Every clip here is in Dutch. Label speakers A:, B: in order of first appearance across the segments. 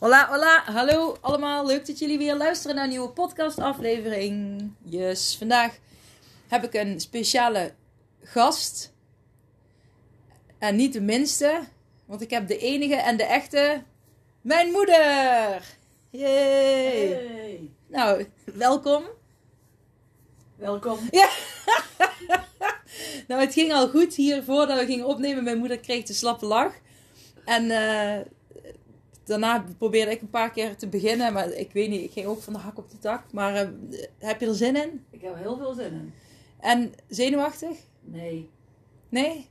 A: Hola, hola, hallo allemaal. Leuk dat jullie weer luisteren naar een nieuwe podcastaflevering. Yes, vandaag heb ik een speciale gast. En niet de minste, want ik heb de enige en de echte, mijn moeder. Yay!
B: Hey.
A: Nou, welkom.
B: Welkom.
A: Ja. nou, het ging al goed hier voordat we gingen opnemen. Mijn moeder kreeg de slappe lach. En eh, daarna probeerde ik een paar keer te beginnen. Maar ik weet niet, ik ging ook van de hak op de tak. Maar eh, heb je er zin in?
B: Ik heb heel veel zin in.
A: En zenuwachtig?
B: Nee.
A: Nee?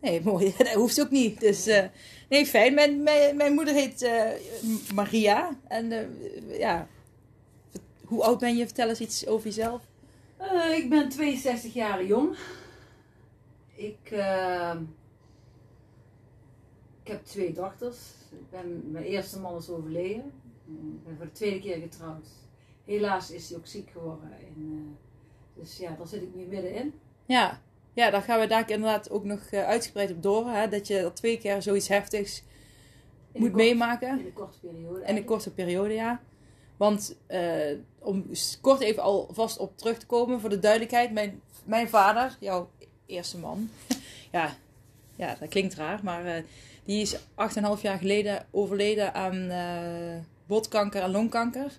A: Nee, mooi. Dat hoeft ook niet. Dus eh, nee, fijn. Mijn, mijn, mijn moeder heet eh, Maria. En ja, hoe oud ben je? Vertel eens iets over jezelf.
B: Ik ben 62 jaar jong. Ik, ik heb twee dochters. Ik ben, mijn eerste man is overleden. Ik ben voor de tweede keer getrouwd. Helaas is hij ook ziek geworden. En, eh, dus ja, daar zit ik nu middenin.
A: Ja. ja, daar gaan we daar inderdaad ook nog eh, uitgebreid op door. Hè? Dat je dat twee keer zoiets heftigs moet
B: kort-
A: meemaken.
B: In een korte periode.
A: In een korte periode, ja. Want eh, om kort even alvast op terug te komen, voor de duidelijkheid. Mijn, mijn vader, jouw eerste man. ja, ja, dat klinkt raar, maar die is 8,5 jaar geleden overleden aan eh, botkanker en longkanker.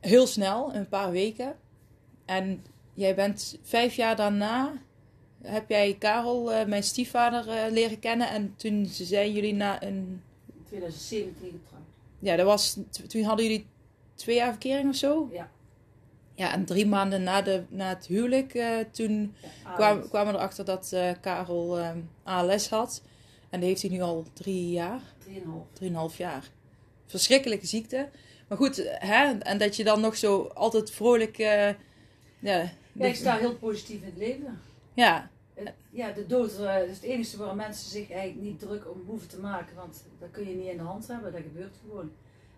A: Heel snel, in een paar weken. En jij bent vijf jaar daarna, heb jij Karel, eh, mijn stiefvader, eh, leren kennen. En toen zijn jullie na een
B: In 2017 getrouwd.
A: ja, dat was, toen hadden jullie twee jaar verkering of zo.
B: Ja.
A: Ja, en drie maanden na, de, na het huwelijk, toen
B: Ja,
A: kwam,
B: ALS.
A: kwamen we erachter dat Karel ALS had. En die heeft hij nu al drie jaar,
B: 3,5.
A: drieënhalf jaar. Verschrikkelijke ziekte. Maar goed, hè, en dat je dan nog zo altijd vrolijk... eh, ja,
B: Ja, ik sta heel positief in het leven.
A: ja,
B: Het- ja, de dood eh, is het enige waar mensen zich eigenlijk niet druk om hoeven te maken. Want dat kun je niet in de hand hebben, dat gebeurt gewoon.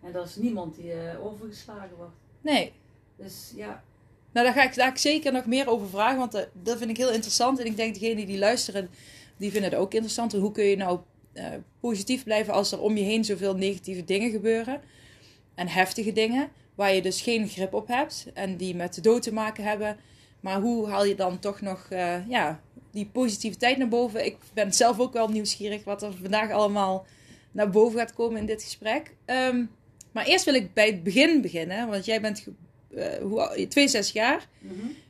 B: En dat is niemand die eh, overgeslagen wordt.
A: nee.
B: Dus ja,
A: Nou, daar ga ik, daar ga ik zeker nog meer over vragen, want dat vind ik heel interessant. En ik denk degenen die luisteren, die vinden het ook interessant. Hoe kun je nou eh, positief blijven als er om je heen zoveel negatieve dingen gebeuren? En heftige dingen, waar je dus geen grip op hebt en die met de dood te maken hebben. Maar hoe haal je dan toch nog eh, ja, die positiviteit naar boven? Ik ben zelf ook wel nieuwsgierig wat er vandaag allemaal naar boven gaat komen in dit gesprek. Ehm, maar eerst wil ik bij het begin beginnen, want jij bent ge- eh, hoe, oud- 62 jaar,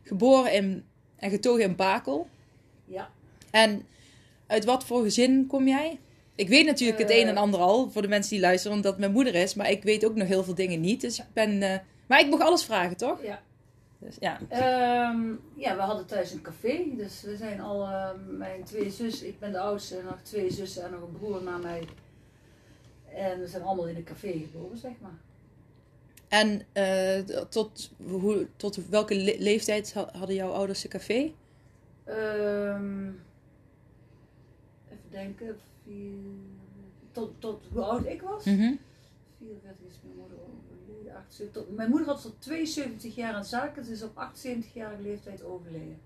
A: geboren in, en getogen in Bakel.
B: ja.
A: En uit wat voor gezin kom jij? Ik weet natuurlijk het
B: Eh.
A: een en ander al, voor de mensen die luisteren, omdat mijn moeder is. Maar ik weet ook nog heel veel dingen niet. Dus ik ben... eh, maar ik mag alles vragen, toch?
B: ja.
A: Dus, ja.
B: Ehm, ja, we hadden thuis een café. Dus we zijn al, eh, mijn twee zussen, ik ben de oudste, en nog twee zussen en nog een broer na mij. En we zijn allemaal in een café geboren, zeg maar.
A: En eh, tot, hoe, tot welke le- leeftijd ha- hadden jouw ouders een café?
B: Ehm, even denken. Vier, tot, tot hoe oud ik was? 44 is mijn moeder overleden. 78, tot, mijn moeder had tot 72 jaar aan zaken. Ze is op 78-jarige leeftijd overleden.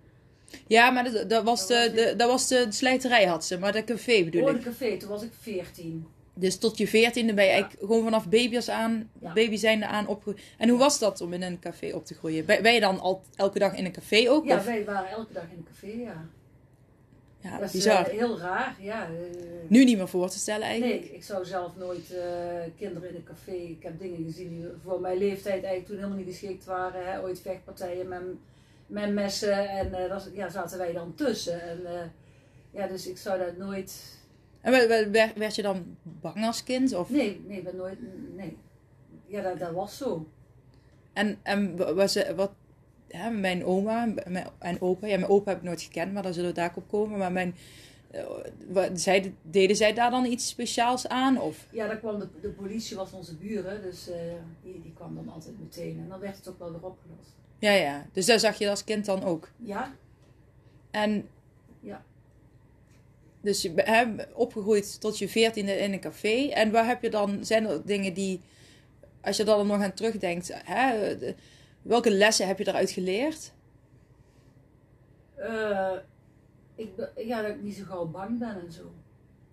A: Ja, maar dat, dat, was
B: Dat
A: de,
B: was
A: de, dat was de slijterij had ze, maar dat café bedoel
B: Oh,
A: ik.
B: een café, toen was ik 14.
A: Dus tot je veertiende ben je
B: Ja.
A: eigenlijk gewoon vanaf baby's aan,
B: Ja.
A: baby zijnde aan opgegroeid. En hoe was dat om in een café op te groeien? Ben, ben je dan al elke dag in een café ook?
B: Ja,
A: of?
B: wij waren elke dag in een café, ja.
A: Ja
B: dat is
A: bizar.
B: eh, heel raar, ja. eh,
A: Nu niet meer voor te stellen eigenlijk.
B: Nee, ik zou zelf nooit eh, kinderen in een café. Ik heb dingen gezien die voor mijn leeftijd eigenlijk toen helemaal niet geschikt waren. Hè. Ooit vechtpartijen met, met messen en eh daar ja, zaten wij dan tussen. En, ja, dus ik zou dat nooit.
A: En we- we- werd, je dan bang als kind? Of?
B: Nee, nee, ik ben nooit. Nee. Ja, dat, dat was zo.
A: En, en wa- was, wat, hè, mijn oma mijn- en opa, ja, mijn opa heb ik nooit gekend, maar daar zullen we daar op komen. Maar mijn, eh, wat- zij, deden zij daar dan iets speciaals aan? Of?
B: Ja, daar kwam de, de politie, was onze buren, dus eh, die, die kwam dan altijd meteen. En dan werd het ook wel weer opgelost.
A: Ja, ja. Dus daar zag je als kind dan ook.
B: Ja,
A: En
B: Ja.
A: Dus je hebt opgegroeid tot je veertiende in een café. En waar heb je dan, zijn er dingen die, als je dan nog aan terugdenkt, hè, de- welke lessen heb je eruit geleerd?
B: Eh, ik, ben- ja, dat ik niet zo gauw bang ben en zo.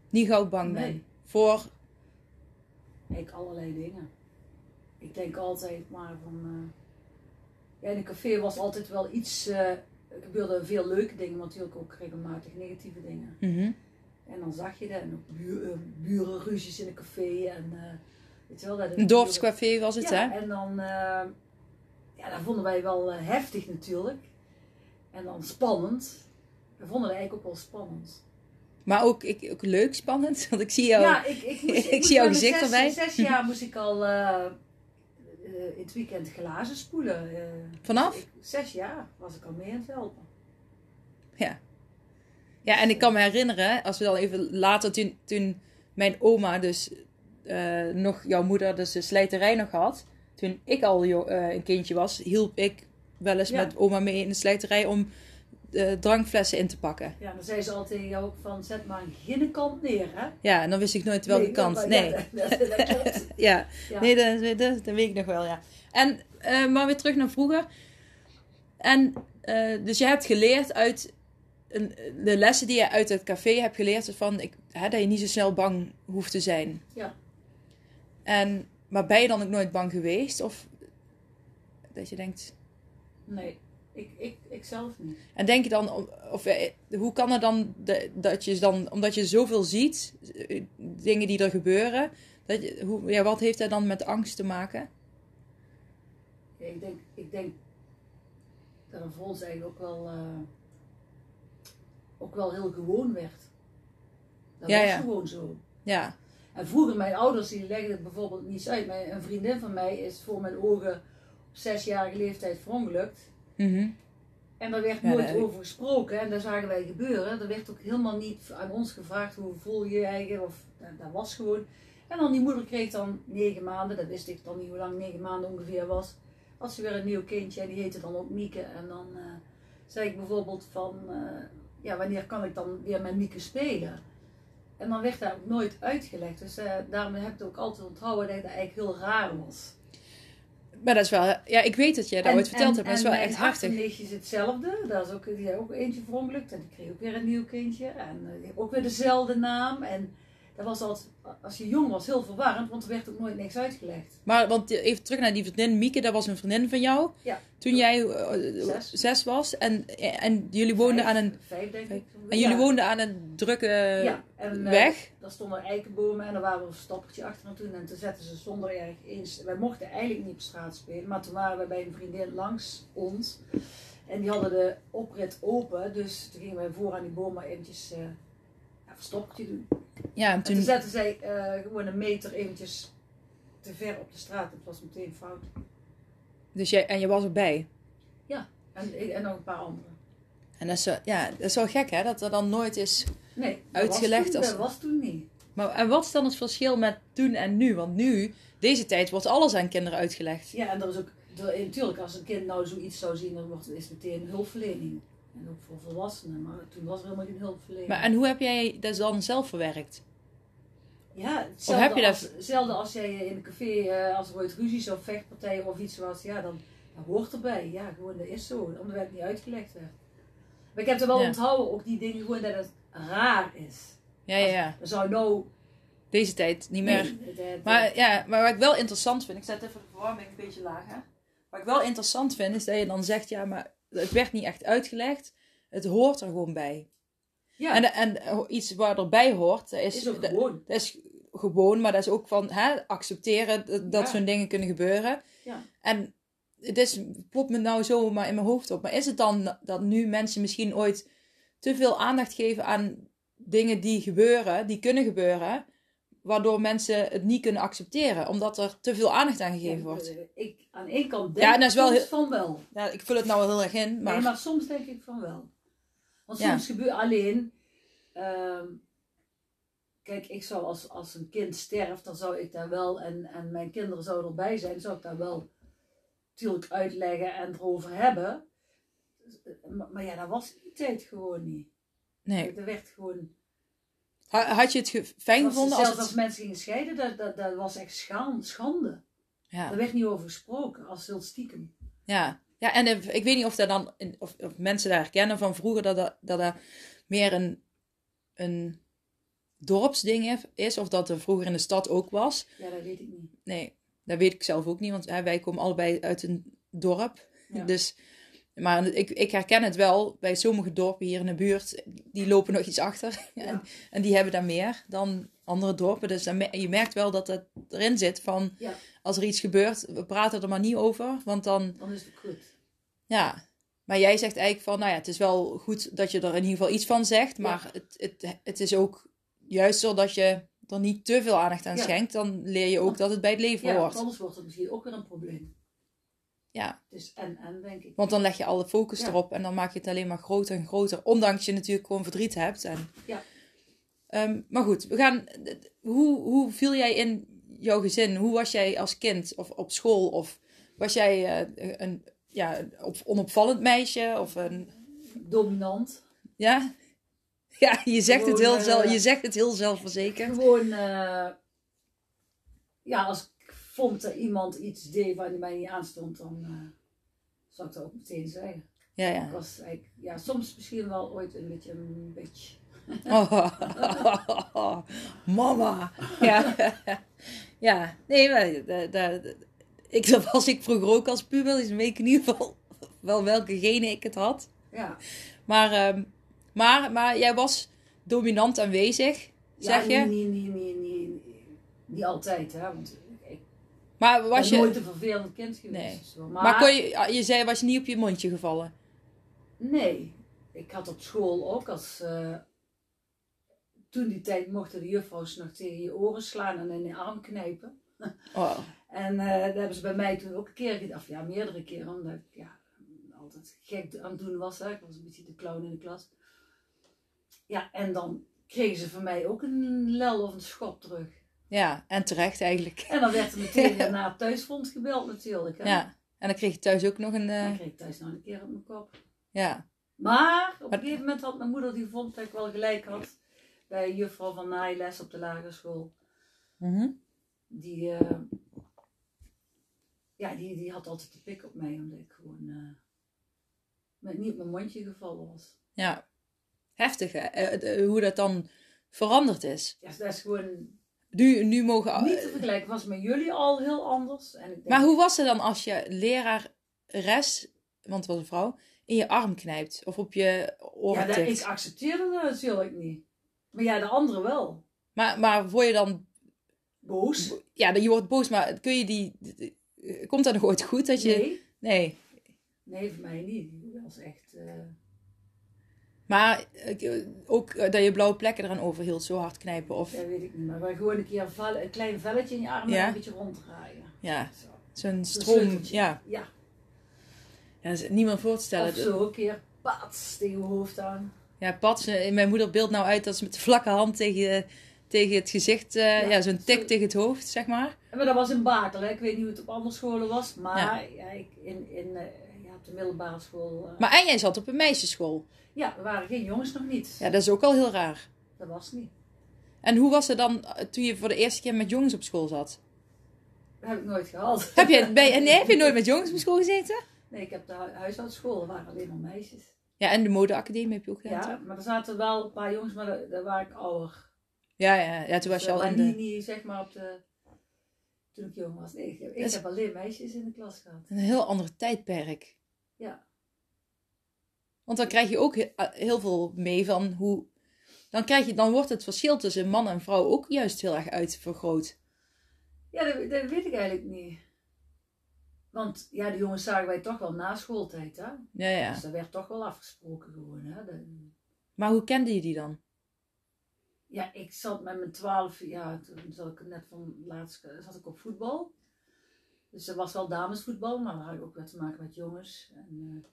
A: Niet gauw bang ben.
B: Nee.
A: Voor,
B: Ik allerlei dingen. Ik denk altijd maar van. eh, ja, in een café was altijd wel iets. eh, er gebeurden veel leuke dingen, maar natuurlijk ook regelmatig negatieve dingen.
A: Mhm.
B: En dan zag je dat. En ook burenruzies in een café. En, weet je wel, dat
A: een dorpscafé was het,
B: ja,
A: hè?
B: en dan. Ja, dat vonden wij wel eh, heftig natuurlijk. En dan spannend. We vonden het eigenlijk ook wel spannend.
A: Maar ook, ik, ook leuk, spannend. Want ik zie jou.
B: Ja, ik, ik, moest,
A: Ik zie jouw gezicht
B: zes,
A: erbij.
B: Zes jaar moest ik al eh, eh, in het weekend glazen spoelen.
A: Vanaf?
B: Ik- zes jaar was ik al mee aan het helpen.
A: Ja, en ik kan me herinneren, als we dan even later, toen, toen mijn oma dus nog, jouw moeder dus de slijterij nog had. Toen ik al eh, een kindje was, hielp ik wel eens
B: Ja.
A: met oma mee in de slijterij om eh, drankflessen in te pakken.
B: Ja, dan zei ze altijd tegen jou ook van zet maar een ginnenkant neer, hè?
A: Ja, en dan wist ik nooit welke
B: Nee,
A: kant. Nee,
B: ja, dat, dat, dat klopt.
A: ja.
B: Ja.
A: nee dat, dat, dat weet ik nog wel, ja. En, eh, maar weer terug naar vroeger. En, dus je hebt geleerd uit de lessen die je uit het café hebt geleerd, is van ik, hè, dat je niet zo snel bang hoeft te zijn.
B: Ja.
A: En, maar ben je dan ook nooit bang geweest? Of dat je denkt.
B: Nee, ik, ik, ik zelf niet.
A: En denk je dan, of eh, hoe kan het dan dat je dan, omdat je zoveel ziet, eh, dingen die er gebeuren, dat je, hoe, ja, wat heeft dat dan met angst te maken?
B: Ja, ik, denk, ik denk dat voor ons eigenlijk ook wel, eh, ook wel heel gewoon werd. Dat
A: Ja,
B: was
A: ja.
B: gewoon zo.
A: Ja,
B: En vroeger, mijn ouders die legden het bijvoorbeeld niet uit. Mijn, een vriendin van mij is voor mijn ogen op zesjarige leeftijd verongelukt.
A: mhm.
B: En daar werd
A: Ja,
B: nooit
A: dat-
B: over gesproken. En daar zagen wij gebeuren. Er werd ook helemaal niet aan ons gevraagd hoe voel je je eigen. Of, dat, dat was gewoon. En dan die moeder kreeg dan negen maanden. Dat wist ik dan niet hoe lang negen maanden ongeveer was. Had ze weer een nieuw kindje. En die heette dan ook Mieke. En dan eh, zei ik bijvoorbeeld van... eh, ja, wanneer kan ik dan weer met Mieke spelen? En dan werd dat ook nooit uitgelegd. Dus eh, daarom heb ik het ook altijd onthouden dat het eigenlijk heel raar was.
A: Maar dat is wel, ja, ik weet dat jij dat
B: En-
A: ooit verteld
B: en-
A: hebt, maar dat is wel echt hartig.
B: is hetzelfde. Daar is ook, die ook eentje verongelukt. En die kreeg ook weer een nieuw kindje. En die heeft ook weer dezelfde naam. En dat was altijd, als je jong was, heel verwarrend. Want er werd ook nooit niks uitgelegd.
A: Maar want even terug naar die vriendin Mieke, dat was een vriendin van jou.
B: Ja.
A: Toen jij eh,
B: Zes.
A: zes was en, en jullie woonden
B: Vijf-
A: aan een,
B: Vijf, denk ik.
A: en jullie
B: Ja.
A: woonden aan een drukke
B: Ja, en, eh,
A: weg.
B: Daar stonden eikenbomen en er waren we een stappertje achter toen. En toen zetten ze zonder erg eens. Wij mochten eigenlijk niet op straat spelen. Maar toen waren we bij een vriendin langs ons. En die hadden de oprit open. Dus toen gingen wij voor aan die bomen eventjes eh doen.
A: Ja, en
B: En toen
A: toen,
B: zetten zij eh, gewoon een meter eventjes te ver op de straat. Het was meteen fout.
A: dus jij, en je was erbij.
B: En, ik- en nog een paar anderen.
A: En dat is, wel- ja, dat is wel gek hè, dat er dan nooit is...
B: Nee, dat
A: Uitgelegd
B: toen,
A: als-
B: dat was toen niet.
A: Maar en wat is dan het verschil met toen en nu? Want nu, deze tijd, wordt alles aan kinderen uitgelegd.
B: Ja, en dat is ook, natuurlijk, als een kind nou zoiets zou zien, dan wordt, is het meteen hulpverlening. En ook voor volwassenen, maar toen was er helemaal geen hulpverlening.
A: Maar en hoe heb jij dat dan zelf verwerkt?
B: ja, hetzelfde,
A: heb je dat-
B: als, hetzelfde als jij in een café, eh, als er ooit ruzies of vechtpartijen of iets was, ja, dan dat hoort erbij. Ja, gewoon, dat is zo, omdat het niet uitgelegd werd. Maar ik heb er wel
A: Ja.
B: onthouden, ook die dingen, gewoon dat het raar is.
A: Ja, ja, ja.
B: Er zou nou...
A: Deze tijd niet meer.
B: Nee,
A: Maar ja, maar wat ik wel interessant vind, ik zet even de verwarming een beetje lager. Wat ik wel interessant vind, is dat je dan zegt, ja, maar het werd niet echt uitgelegd. Het hoort er gewoon bij.
B: ja,
A: En, en iets waar erbij hoort, dat is,
B: is ook
A: dat,
B: gewoon.
A: dat is gewoon, maar dat is ook van hè, accepteren dat, dat
B: Ja.
A: zo'n dingen kunnen gebeuren.
B: Ja.
A: En het is, popt me nou zomaar in mijn hoofd op. Maar is het dan dat nu mensen misschien ooit te veel aandacht geven aan dingen die gebeuren, die kunnen gebeuren, waardoor mensen het niet kunnen accepteren, omdat er te veel aandacht aan gegeven
B: Ja,
A: wordt?
B: Ik, aan één kant denk
A: Ja, dat
B: ik
A: is wel heel-
B: van wel.
A: Ja, ik vul het nou wel heel erg in, maar...
B: Nee, maar soms denk ik van wel. Want
A: Ja.
B: soms gebeurt alleen. ehm, kijk, ik zou als, als een kind sterft, dan zou ik daar wel, en, en mijn kinderen zouden erbij zijn, zou ik daar wel natuurlijk uitleggen en erover hebben. Maar, maar ja, dat was die tijd gewoon niet.
A: Nee.
B: Er werd gewoon.
A: Ha- Had je het fijn gevonden als
B: zelfs als mensen gingen scheiden, dat, dat, dat was echt schande.
A: Ja.
B: Daar werd niet over gesproken, als heel stiekem.
A: Ja, ja en ik weet niet of, dat dan, of, of mensen daar herkennen van vroeger dat dat, dat, dat meer een, een dorpsding is, of dat er vroeger in de stad ook was.
B: Ja, dat weet ik niet.
A: Nee, dat weet ik zelf ook niet, want hè, wij komen allebei uit een dorp.
B: Ja.
A: Dus, maar ik, ik herken het wel bij sommige dorpen hier in de buurt, die lopen nog iets achter.
B: Ja.
A: En, en die hebben daar meer dan andere dorpen. Dus dan, je merkt wel dat het erin zit van,
B: Ja.
A: als er iets gebeurt, we praten er maar niet over, want dan...
B: Dan is het goed.
A: Ja, maar jij zegt eigenlijk van, nou ja, het is wel goed dat je er in ieder geval iets van zegt,
B: Ja.
A: maar het, het, het is ook juist zodat je er niet te veel aandacht aan schenkt, dan leer je ook dat het bij het leven hoort.
B: anders wordt het misschien ook weer een probleem.
A: Ja,
B: Dus en, en denk ik.
A: want dan leg je alle focus
B: Ja.
A: erop en dan maak je het alleen maar groter en groter, ondanks je natuurlijk gewoon verdriet hebt. En,
B: Ja.
A: Ehm, maar goed, we gaan, hoe, hoe viel jij in jouw gezin? Hoe was jij als kind of op school? Of was jij eh, een ja, op, onopvallend meisje? Of een,
B: Dominant.
A: Ja? Ja, je zegt, het heel, zelf,
B: eh,
A: je zegt het heel zelfverzekerd.
B: Gewoon, eh, ja, als vond dat iemand iets deed waar mij niet aanstond, dan eh zou ik dat ook meteen zeggen.
A: Ja,
B: Ik
A: ja.
B: was eigenlijk, ja, soms misschien wel ooit een beetje een bitch.
A: Oh, mama. Ja. ja, nee, maar da- da- da- ik, dat was ik vroeger ook als puber. Dus weet ik in ieder geval wel welke genen ik het had.
B: Ja,
A: Maar, ehm, maar, maar jij was dominant aanwezig, zeg
B: ja,
A: je?
B: Niet, niet, niet, niet, niet, niet altijd, hè, want
A: Maar was je...
B: nooit een vervelend kind geweest.
A: Nee.
B: zo. Maar,
A: Maar kon je, je zei, was je niet op je mondje gevallen?
B: Nee, ik had op school ook als. eh, toen die tijd mochten de juffrouws nog tegen je oren slaan en in je arm knijpen.
A: Oh,
B: En eh dat hebben ze bij mij toen ook een keer gedaan, of ja, meerdere keren, omdat ik ja, altijd gek aan het doen was. Hè. Ik was een beetje de clown in de klas. Ja, en dan kregen ze van mij ook een lel of een schop terug.
A: Ja, en terecht eigenlijk.
B: En dan werd er meteen weer naar het thuisfront gebeld natuurlijk. Hè.
A: Ja, en dan kreeg je thuis ook nog een...
B: Dan
A: eh,
B: kreeg ik thuis nog een keer op mijn kop.
A: ja,
B: Maar op een gegeven moment had mijn moeder die vond dat ik wel gelijk had. Bij juffrouw van naailes op de lagere school.
A: Mhm.
B: Die, eh, ja, die, die had altijd de pik op mij. Omdat ik gewoon eh, met, niet op mijn mondje gevallen was.
A: ja. Heftig hè, hoe dat dan veranderd is.
B: Ja, dat is gewoon
A: Nu, nu mogen...
B: niet te vergelijken. Was met jullie al heel anders. En ik denk,
A: Maar hoe was het dan als je lerares, want het was een vrouw, in je arm knijpt? Of op je
B: ja,
A: oren
B: dat, ik accepteerde dat natuurlijk niet. Maar ja, de anderen wel.
A: Maar, maar word je dan...
B: Boos?
A: Ja, je wordt boos, maar kun je die... Komt dat nog ooit goed dat je...
B: Nee.
A: Nee.
B: Nee, voor mij niet. Die was echt... eh,
A: Maar eh, ook eh, dat je blauwe plekken eraan overhield, zo hard knijpen. Of
B: Ja, weet ik niet. Maar wij gewoon een keer een, vel- een klein velletje in je arm
A: Ja.
B: en een beetje ronddraaien.
A: ja,
B: Zo.
A: zo'n stroom. Ja.
B: Ja.
A: ja, dat is niemand voor te stellen.
B: Of zo een keer pats tegen je hoofd aan.
A: Ja, Pat, eh, mijn moeder beeldt nou uit dat ze met de vlakke hand tegen, tegen het gezicht, eh, ja,
B: Ja,
A: zo'n
B: zo-
A: tik tegen het hoofd, zeg maar.
B: Maar dat was in Bakel, hè. ik weet niet hoe het op andere scholen was. Maar
A: Ja.
B: ja. ik, in, in, eh, ja, op de middelbare school. eh,
A: Maar en jij zat op een meisjesschool.
B: Ja, er waren geen jongens nog niet.
A: Ja, dat is ook al heel raar.
B: Dat was niet.
A: En hoe was het dan eh, toen je voor de eerste keer met jongens op school zat?
B: Dat heb ik nooit gehad.
A: Heb je, bij, nee, heb je nooit met jongens op school gezeten?
B: Nee, ik heb de hu- huishoudschool, er waren alleen maar meisjes.
A: Ja, en de modeacademie heb je ook gedaan,
B: Ja,
A: toch?
B: maar er zaten wel een paar jongens, maar daar, waren ik ouder.
A: Ja, ja, ja, toen was je
B: Dus,
A: al
B: eh,
A: in de...
B: niet, niet zeg maar op de... Toen ik jong was. Nee, ik, ik
A: is-
B: heb alleen meisjes in de klas gehad.
A: Een heel ander tijdperk.
B: Ja.
A: Want dan krijg je ook he- eh, heel veel mee van hoe... Dan, krijg je, dan wordt het verschil tussen man en vrouw ook juist heel erg uitvergroot.
B: Ja, dat, dat weet ik eigenlijk niet. Want ja, de jongens zagen wij toch wel na schooltijd, hè?
A: Ja, ja.
B: Dus dat werd toch wel afgesproken gewoon, hè? De-
A: Maar hoe kende je die dan?
B: ja, ik zat met mijn twaalf, ja, toen zat ik net van laatst, zat ik op voetbal. Dus er was wel damesvoetbal, maar dan had ik ook wat te maken met jongens. En, eh,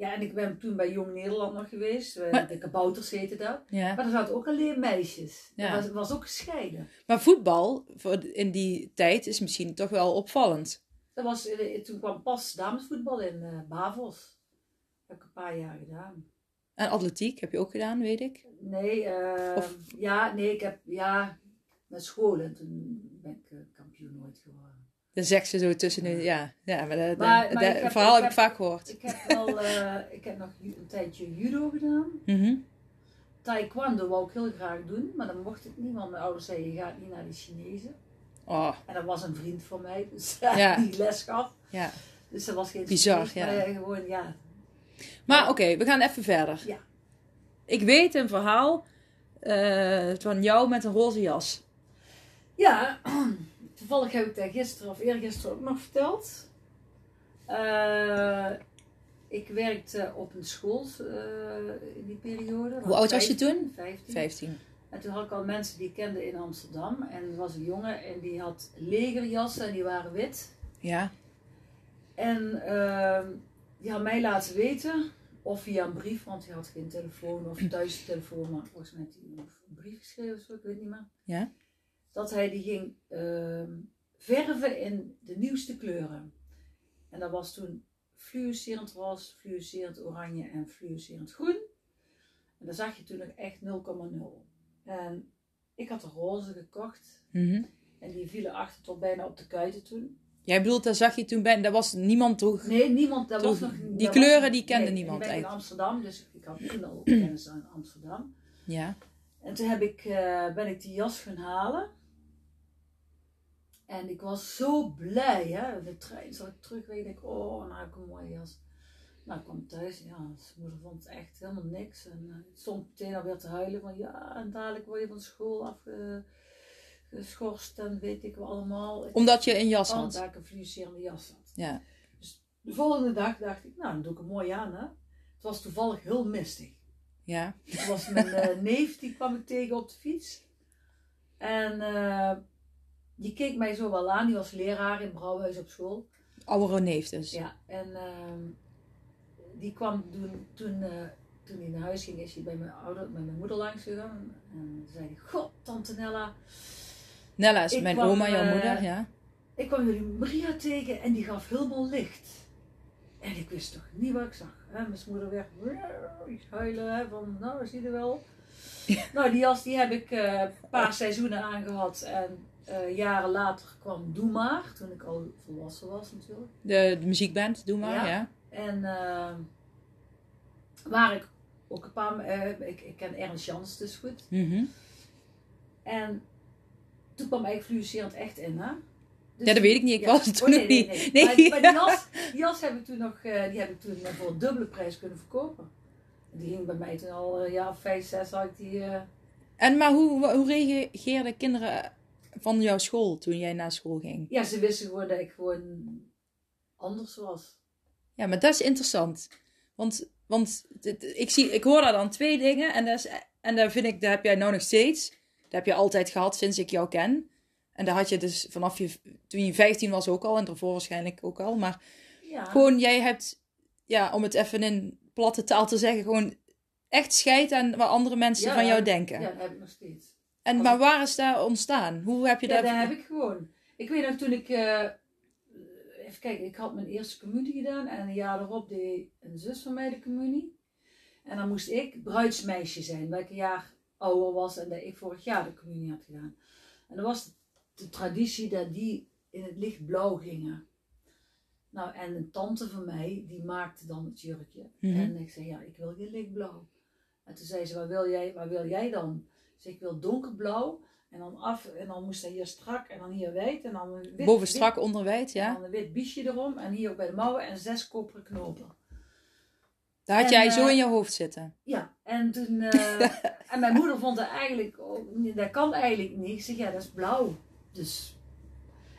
B: ja, en ik ben toen bij Jong Nederland nog geweest. Eh,
A: Maar-
B: De kabouters heette dat.
A: Ja.
B: Maar er zaten ook alleen meisjes.
A: Ja.
B: Dat was, was ook gescheiden.
A: Maar voetbal voor in die tijd is misschien toch wel opvallend.
B: Dat was, eh, toen kwam pas damesvoetbal in eh Bavos. Dat heb ik een paar jaar gedaan.
A: En atletiek heb je ook gedaan, weet ik.
B: Nee, eh,
A: Of-
B: ja, nee, ik heb, ja, met school en toen ben ik kampioen ooit geworden.
A: Dan zegt ze zo tussen de... Ja, ja maar dat,
B: Maar-
A: dat-
B: maar
A: dat
B: ik heb-
A: verhaal
B: ik
A: heb ik vaak gehoord.
B: Ik heb wel, eh, ik heb nog een tijdje judo gedaan.
A: Mhm.
B: Taekwondo wou ik heel graag doen, maar dan mocht ik niet, want mijn ouders zeiden, je gaat niet naar die Chinezen.
A: Oh,
B: En dat was een vriend van mij, dus
A: Ja.
B: die les gaf.
A: ja.
B: Dus dat was geen
A: Bizar, ja.
B: maar eh, gewoon, ja.
A: Maar oké, we gaan even verder.
B: Ja.
A: Ik weet een verhaal eh, van jou met een roze jas.
B: Ja, toevallig heb ik dat gisteren of eergisteren ook nog verteld. Eh, ik werkte op een school eh, in die periode.
A: Hoe oud was je toen?
B: 15.
A: 15.
B: En toen had ik al mensen die ik kende in Amsterdam. En er was een jongen en die had legerjassen en die waren wit.
A: Ja.
B: En ehm, die had mij laten weten, of via een brief, want hij had geen telefoon of thuis telefoon, maar volgens mij had hij een brief geschreven of zo, ik weet niet meer.
A: Ja.
B: Dat hij die ging ehm, verven in de nieuwste kleuren. En dat was toen fluorescerend roze, fluorescerend oranje en fluorescerend groen. En daar zag je toen nog echt 0,0. En ik had de roze gekocht
A: Mhm.
B: en die vielen achter tot bijna op de kuiten toen.
A: Jij bedoelt, daar zag je toen bij, daar was niemand toch?
B: Nee, niemand. Dat was nog,
A: die kleuren,
B: was-
A: die kende
B: nee,
A: niemand
B: Ik ben in. Amsterdam, dus ik had toen al kennis aan Amsterdam.
A: Ja.
B: En toen heb ik, eh, ben ik die jas gaan halen. En ik was zo blij, hè. De trein zat ik terug, weet ik, oh, nou heb ik een mooie jas. Nou, ik kwam thuis, ja, zijn moeder vond het echt helemaal niks. En uh, stond meteen alweer te huilen van, ja, en dadelijk word je van school afgeschorst en weet ik wel allemaal.
A: Omdat je een jas
B: Oh,
A: had.
B: dat ik een fluorescerende jas had.
A: Ja.
B: De volgende dag dacht ik, nou, dan doe ik hem mooi aan, hè. Het was toevallig heel mistig.
A: Ja.
B: Het was mijn eh, neef, die kwam ik tegen op de fiets. En eh, die keek mij zo wel aan. Die was leraar in Brouwhuis op school.
A: Oude neef dus.
B: Ja, en ehm, die kwam toen, toen, eh, toen hij naar huis ging, is hij bij mijn, ouder, bij mijn moeder langs gegaan. En zei hij, god, tante Nella,
A: Nella is
B: Ik
A: mijn
B: kwam,
A: oma, jouw
B: eh,
A: moeder, ja.
B: ik kwam jullie Maria tegen en die gaf helemaal licht. En ik wist toch niet wat ik zag. Hè? Mijn moeder werd huilen hè, van, nou, zie je wel. Nou, die jas die heb ik eh, een paar seizoenen aangehad. En eh, jaren later kwam Doe Maar, toen ik al volwassen was natuurlijk.
A: De, de muziekband, doe maar,
B: Ja.
A: ja.
B: En eh, waar ik ook een paar, eh, ik, ik ken Ernst Jans dus goed.
A: Mhm.
B: En toen kwam eigenlijk fluorescerend echt in, hè? Dus
A: Ja, dat weet ik niet. Ik was toen
B: oh,
A: nog niet.
B: Nee,
A: Nee.
B: Maar, maar die, jas, die jas heb ik toen nog eh, die heb ik toen voor een dubbele prijs kunnen verkopen. Die ging bij mij toen al een jaar of vijf, zes had ik die...
A: En maar hoe, hoe reageerden kinderen van jouw school toen jij naar school ging?
B: ja, ze wisten gewoon dat ik gewoon anders was.
A: Ja, maar dat is interessant. Want, want ik, zie, ik hoor daar dan twee dingen. En dat, is, en dat vind ik, dat heb jij nou nog steeds. Dat heb je altijd gehad sinds ik jou ken. En dat had je dus vanaf je, toen je 15 was ook al. En daarvoor waarschijnlijk ook al. Maar
B: Ja,
A: gewoon, jij hebt, ja, om het even in platte taal te zeggen, gewoon echt scheid aan wat andere mensen
B: Ja,
A: van jou denken.
B: ja, dat heb ik nog steeds.
A: En, maar waar is daar ontstaan? Hoe heb je
B: Ja,
A: dat...
B: dat heb ik gewoon. Ik weet nog toen ik... eh, even kijken, ik had mijn eerste communie gedaan. En een jaar erop deed een zus van mij de communie. En dan moest ik bruidsmeisje zijn. Welk een jaar ouder was en dat ik vorig jaar de communie had gedaan. En dan was de, de traditie dat die in het lichtblauw gingen. Nou, en een tante van mij, die maakte dan het jurkje.
A: Mhm.
B: En ik zei, ja, ik wil geen lichtblauw. En toen zei ze, wat wil jij, wat wil jij dan? Ik zei, ik wil donkerblauw. En dan af, en dan moest hij hier strak en dan hier wijd. En dan wit,
A: Boven strak, onder wijd,
B: wit, en
A: ja.
B: dan een wit biesje erom. En hier ook bij de mouwen en zes koperen knopen.
A: Daar had
B: En,
A: jij
B: eh,
A: zo in je hoofd zitten.
B: Ja, en toen... eh, en mijn moeder vond dat eigenlijk... dat kan eigenlijk niet. Ik zeg, ja, dat is blauw. Dus...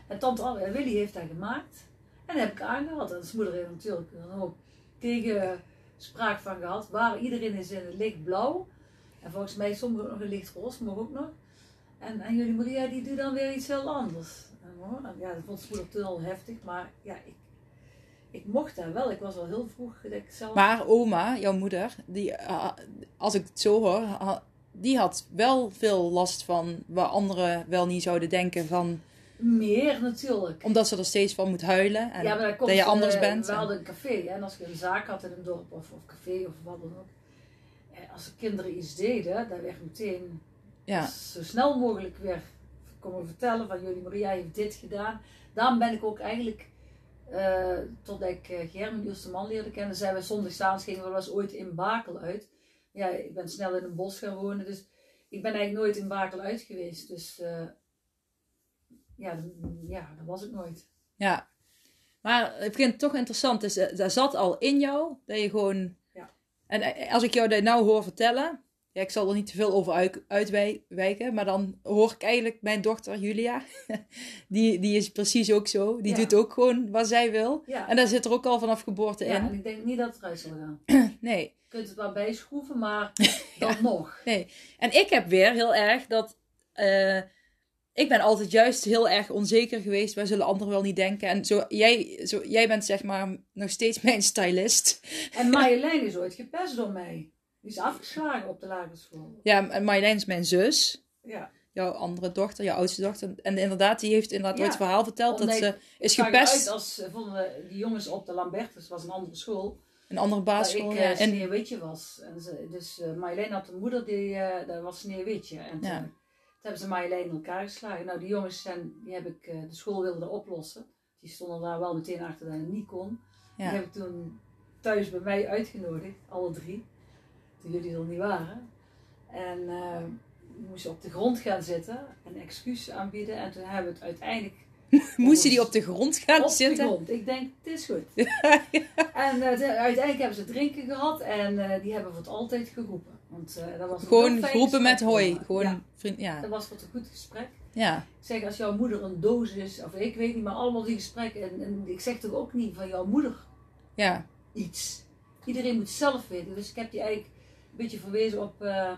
B: En tante Anne- Willy heeft dat gemaakt. En dat heb ik aangehad. En zijn moeder heeft natuurlijk ook tegenspraak van gehad. Waar iedereen is in het licht blauw. En volgens mij sommigen nog een licht roze, maar ook nog. En, en jullie Maria, die doet dan weer iets heel anders. En Ja, dat vond moeder toen al heftig, maar ja, ik, ik mocht daar wel. Ik was al heel vroeg dat ik zelf...
A: Maar oma, jouw moeder, die, eh, als ik het zo hoor, die had wel veel last van waar anderen wel niet zouden denken van...
B: Meer natuurlijk.
A: Omdat ze er steeds van moet huilen. En
B: ja, maar dan komt,
A: dat je anders bent.
B: We
A: en-
B: hadden een café hè, en als je een zaak had in een dorp of, of café of wat dan ook. Eh, Als de kinderen iets deden, dan werd meteen
A: ja,
B: zo snel mogelijk weer komen vertellen van jullie Maria heeft dit gedaan. Daarom ben ik ook eigenlijk, eh totdat ik uh, Germen Niels de man leerde kennen, zijn we zondagsavonds gingen we wel eens ooit in Bakel uit. Ja, ik ben snel in een bos gaan wonen, dus ik ben eigenlijk nooit in Bakel uit geweest. Dus eh, ja, ja, dat was ik nooit.
A: ja. Maar het begint toch interessant. Dus eh, dat zat al in jou, dat je gewoon...
B: Ja.
A: En eh, als ik jou dat nou hoor vertellen... Ja, ik zal er niet te veel over uit- uitwijken. Maar dan hoor ik eigenlijk mijn dochter Julia. Die, die is precies ook zo. Die
B: Ja.
A: doet ook gewoon wat zij wil.
B: Ja,
A: En daar zit er ook al vanaf geboorte
B: ja
A: in.
B: en ik denk niet dat het eruit zal gaan.
A: Nee.
B: Je kunt het wel bijschroeven, maar dan nog.
A: En ik heb weer heel erg dat. eh, ik ben altijd juist heel erg onzeker geweest. Waar zullen anderen wel niet denken? En zo, jij, zo, jij bent zeg maar nog steeds mijn stylist.
B: En Marjolein is ooit gepest door mij. Die is afgeslagen op de lagere school.
A: Ja, en Marjolein is mijn zus.
B: Ja.
A: Jouw andere dochter, jouw oudste dochter. En inderdaad, die heeft inderdaad
B: Ja,
A: ooit het verhaal verteld dat ze is gepest.
B: als eh, vonden die jongens op de Lambertus, was een andere school,
A: Een andere
B: dat
A: basisschool.
B: ik eh
A: En,
B: Sneeuwwitje was. En ze, dus eh Marjolein had een moeder, die, eh dat was Sneeuwwitje. En
A: Ja.
B: toen hebben ze Marjolein in elkaar geslagen. Nou, die jongens zijn, die heb ik, eh, de school wilde oplossen. Die stonden daar wel meteen achter dat het niet kon. Die heb ik toen thuis bij mij uitgenodigd, alle drie. Toen jullie er niet waren. En we moesten op de grond gaan zitten en excuses aanbieden. En toen hebben we het uiteindelijk
A: Moesten die op de grond gaan
B: op de
A: zitten?
B: grond. Ik denk, het is goed. En eh, de- uiteindelijk hebben ze drinken gehad en die hebben voor het altijd geroepen. Want eh, dat was
A: Gewoon groepen met hoi. Gewoon
B: Ja,
A: vriend. Ja.
B: dat was wat een goed gesprek.
A: ja.
B: Ik zeg, als jouw moeder een doos is, of ik weet niet, maar allemaal die gesprekken. En, en ik zeg toch ook niet van jouw moeder
A: Ja.
B: iets. Iedereen moet zelf weten. Dus ik heb die eigenlijk een beetje verwezen op. eh,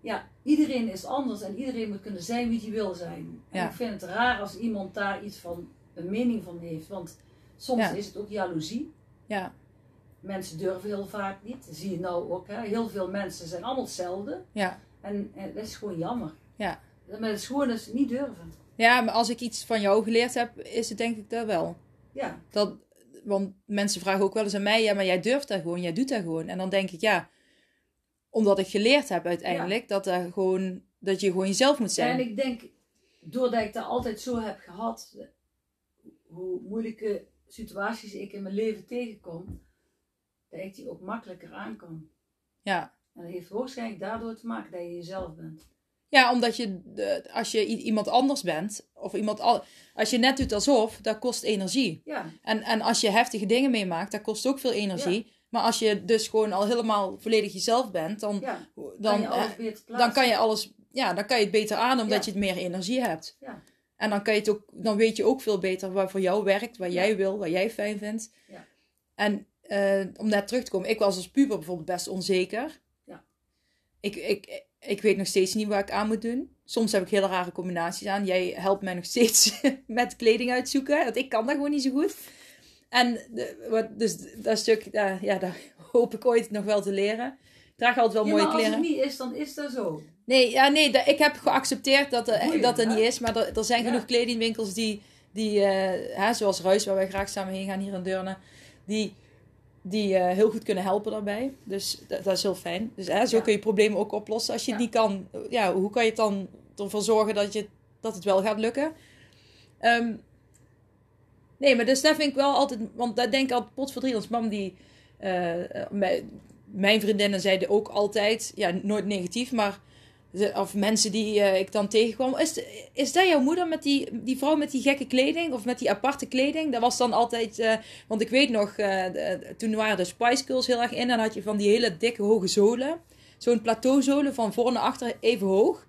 B: ja, iedereen is anders en iedereen moet kunnen zijn wie hij wil zijn. En
A: Ja.
B: ik vind het raar als iemand daar iets van een mening van heeft. Want soms
A: Ja.
B: is het ook jaloezie.
A: Ja.
B: Mensen durven heel vaak niet. Dat zie je nou ook. Hè? Heel veel mensen zijn allemaal hetzelfde.
A: Ja.
B: En, en dat is gewoon jammer.
A: Ja.
B: Maar het is gewoon dus niet durven.
A: Ja, maar als ik iets van jou geleerd heb, is het denk ik dat wel.
B: Ja,
A: Dat, want mensen vragen ook wel eens aan mij, ja, maar jij durft dat gewoon, jij doet dat gewoon. En dan denk ik, ja, omdat ik geleerd heb uiteindelijk, dat, er gewoon, dat je gewoon jezelf moet zijn.
B: En ik denk, doordat ik dat altijd zo heb gehad, hoe moeilijke situaties ik in mijn leven tegenkom, dat ik die ook makkelijker aan kan.
A: Ja.
B: En dat heeft waarschijnlijk daardoor te maken dat je jezelf bent.
A: ja, omdat je, als je iemand anders bent, of iemand, al, als je net doet alsof, dat kost energie.
B: Ja,
A: En, en als je heftige dingen meemaakt, dat kost ook veel energie. Maar als je dus gewoon al helemaal volledig jezelf bent, dan,
B: ja.
A: dan,
B: je plaatsen.
A: dan kan je alles, ja, dan kan je het beter aan, omdat
B: Ja.
A: je het meer energie hebt.
B: Ja.
A: En dan, kan je het ook, dan weet je ook veel beter wat voor jou werkt, wat
B: Ja.
A: jij wil, wat jij fijn vindt.
B: Ja.
A: En eh, om daar terug te komen, ik was als puber bijvoorbeeld best onzeker.
B: Ja.
A: Ik, ik, ik weet nog steeds niet wat ik aan moet doen. Soms heb ik hele rare combinaties aan. Jij helpt mij nog steeds met kleding uitzoeken, want ik kan dat gewoon niet zo goed. En de, wat, dus dat stuk, ja, ja, daar hoop ik ooit nog wel te leren. Ik draag altijd wel
B: Ja,
A: mooie
B: maar als
A: kleren.
B: het niet is, dan is dat zo.
A: Nee, ja, nee dat, ik heb geaccepteerd dat er,
B: Goeie,
A: dat er
B: hè?
A: niet is. Maar er, er zijn
B: Ja.
A: genoeg kledingwinkels die, die eh, hè, zoals Ruis, waar wij graag samen heen gaan hier in Deurne, die, die eh, heel goed kunnen helpen daarbij. Dus dat, dat is heel fijn. Dus hè, zo
B: Ja.
A: kun je problemen ook oplossen. Als je
B: Ja.
A: niet kan, ja, hoe kan je het dan ervoor zorgen dat, je, dat het wel gaat lukken? Ehm, nee, maar dus dat vind ik wel altijd, want daar denk ik altijd potverdriet. Ons mam die, eh, eh, mijn, mijn vriendinnen zeiden ook altijd, ja, nooit negatief, maar of mensen die eh, ik dan tegenkwam. Is, is dat jouw moeder met die, die vrouw met die gekke kleding? Of met die aparte kleding? Dat was dan altijd... eh, want ik weet nog, eh, toen waren de Spice Girls heel erg in. En dan had je van die hele dikke hoge zolen. Zo'n plateauzolen van voor naar achter even hoog.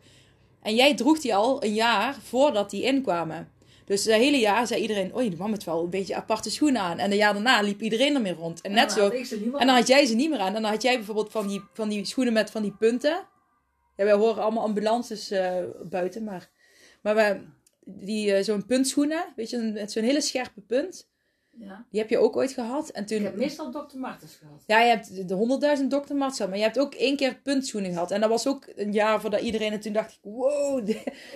A: En jij droeg die al een jaar voordat die inkwamen. Dus dat hele jaar zei iedereen... Oei, die man heeft wel een beetje aparte schoenen aan. En een jaar daarna liep iedereen ermee rond. En net zo... En dan had jij ze niet meer aan. En dan had jij bijvoorbeeld van die, van die schoenen met van die punten. Ja, wij horen allemaal ambulances eh, buiten, maar... Maar die, eh, zo'n puntschoenen, weet je, met zo'n hele scherpe punt.
B: Ja.
A: Die heb je ook ooit gehad. En toen,
B: Ik heb meestal Dr. Martens gehad.
A: Ja, je hebt de honderdduizend Dr. Martens gehad, maar je hebt ook één keer puntschoenen gehad. En dat was ook een jaar voordat iedereen, en toen dacht ik, wow.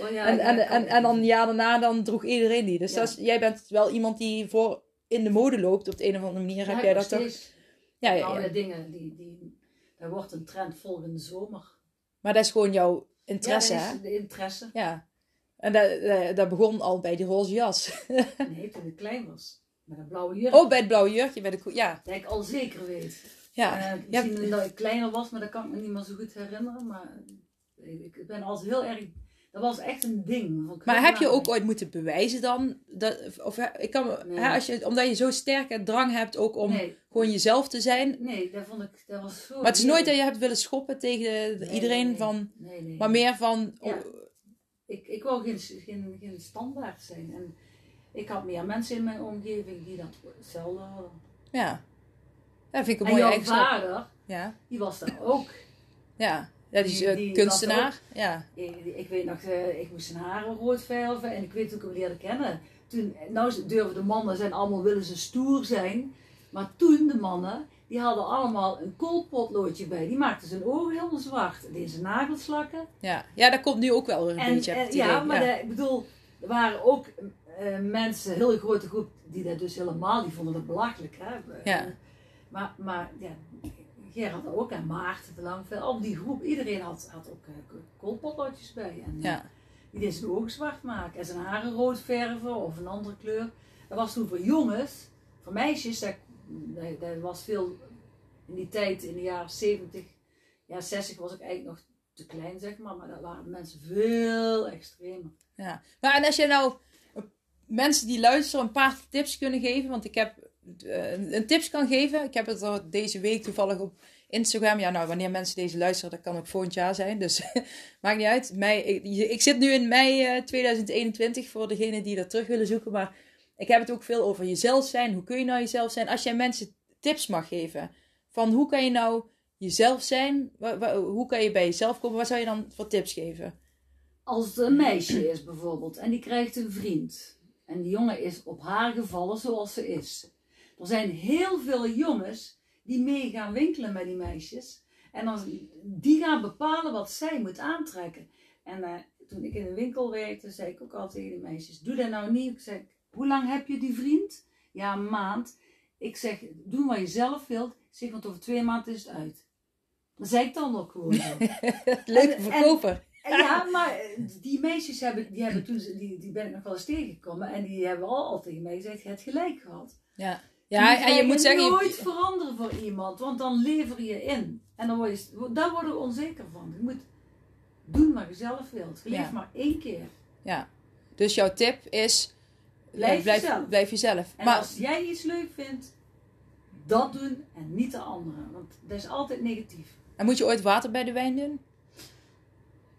B: Oh, ja,
A: en,
B: ja,
A: en, en, en dan een jaar daarna, dan droeg iedereen die. Dus jij bent wel iemand die voor in de mode loopt op de een of andere manier.
B: Ja,
A: heb jij dat toch? Ja, ja, ja.
B: ja, dingen, die, die, dat wordt een trend volgende zomer.
A: Maar dat is gewoon jouw interesse,
B: ja,
A: hè?
B: dat is de interesse.
A: Ja. En dat, dat, dat begon al bij die roze jas.
B: Nee, toen ik klein was. Met een blauwe jurk.
A: Oh, bij het blauwe jurkje. Bij de, ja,
B: Dat ik al zeker weet.
A: ja.
B: Eh,
A: hebt-
B: misschien dat ik kleiner was, maar dat kan ik me niet meer zo goed herinneren. Maar ik, ik ben altijd heel erg... Dat was echt een ding.
A: Maar heb je ook ooit moeten bewijzen dan? Dat, of ik kan,
B: Nee.
A: hè, als je, omdat je zo sterke drang hebt ook om
B: Nee,
A: gewoon jezelf te zijn.
B: nee, dat vond ik... Dat was zo...
A: Maar het is nooit dat je hebt willen schoppen tegen
B: Nee,
A: iedereen
B: nee,
A: van...
B: Nee, nee.
A: Maar meer van...
B: Ja.
A: oh,
B: Ik, ik wou geen, geen, geen standaard zijn. En ik had meer mensen in mijn omgeving die dat hetzelfde hadden.
A: ja. Dat vind ik een
B: En
A: mooie
B: jouw
A: eigenschap.
B: vader,
A: Ja.
B: die was daar ook.
A: Ja. Ja, die eh,
B: die
A: kunstenaar. Ja.
B: Ik, ik weet nog, eh, ik moest zijn haren rood verven en ik weet ook hem leerde kennen. Toen, nou durven de mannen zijn allemaal willen ze stoer zijn. Maar toen de mannen, die hadden allemaal een koolpotloodje bij. Die maakten zijn ogen helemaal zwart. Deden zijn nagels slakken.
A: Ja. ja, dat komt nu ook wel weer een
B: En,
A: beetje.
B: en-
A: ik het
B: ja, maar
A: ja.
B: de- ik bedoel, er waren ook eh, mensen, een hele grote groep, die dat dus helemaal, die vonden dat belachelijk. Hè?
A: Ja.
B: Eh, Maar, maar ja, Gerard ook en Maarten de Langvel, al die groep, iedereen had, had ook uh, koolpotloodjes bij. En,
A: Ja.
B: Die deed zijn ogen zwart maken en zijn haren rood verven of een andere kleur. Dat was toen voor jongens, voor meisjes, dat, dat, was veel in die tijd, in de jaren 70, ja 60 was ik eigenlijk nog te klein zeg maar, maar dat waren mensen veel extremer.
A: Ja. Maar en als je nou eh, mensen die luisteren een paar tips kunnen geven, want ik heb eh, een een tips kan geven. Ik heb het er deze week toevallig op Instagram. Ja, nou, wanneer mensen deze luisteren, dat kan ook volgend jaar zijn. Dus maakt niet uit. Mei, ik, zit nu in mei eh, 2021 voor degenen die dat terug willen zoeken. Maar ik heb het ook veel over jezelf zijn. Hoe kun je nou jezelf zijn? Als jij mensen tips mag geven van hoe kan je nou jezelf zijn? Hoe kan je bij jezelf komen? Wat zou je dan voor tips geven?
B: Als het een meisje is bijvoorbeeld en die krijgt een vriend en die jongen is op haar gevallen zoals ze is. Er zijn heel veel jongens die mee gaan winkelen met die meisjes en dan, die gaan bepalen wat zij moet aantrekken. En eh, toen ik in een winkel werkte, zei ik ook altijd tegen die meisjes, doe dat nou niet. Ik zeg, hoe lang heb je die vriend? Ja, een maand. Ik zeg, doe wat je zelf wilt. Ik zeg, want over twee maanden is het uit. Dat zei ik dan ook gewoon.
A: Leuke verkoper.
B: En Ja, maar die meisjes hebben, die hebben toen, die, die ben ik nog wel eens tegengekomen. En die hebben al, al tegen mij gezegd, je hebt gelijk gehad.
A: Ja, ja en je moet zeggen... je-
B: nooit veranderen voor iemand, want dan lever je in. En dan word je, daar worden we onzeker van. Je moet doen wat je zelf wilt. Je
A: Ja.
B: leeft maar één keer.
A: Ja. Dus jouw tip is...
B: Blijf
A: blijf,
B: jezelf.
A: blijf jezelf.
B: En
A: Maar,
B: als jij iets leuk vindt, dat doen en niet de anderen. Want dat is altijd negatief.
A: en moet je ooit water bij de wijn doen?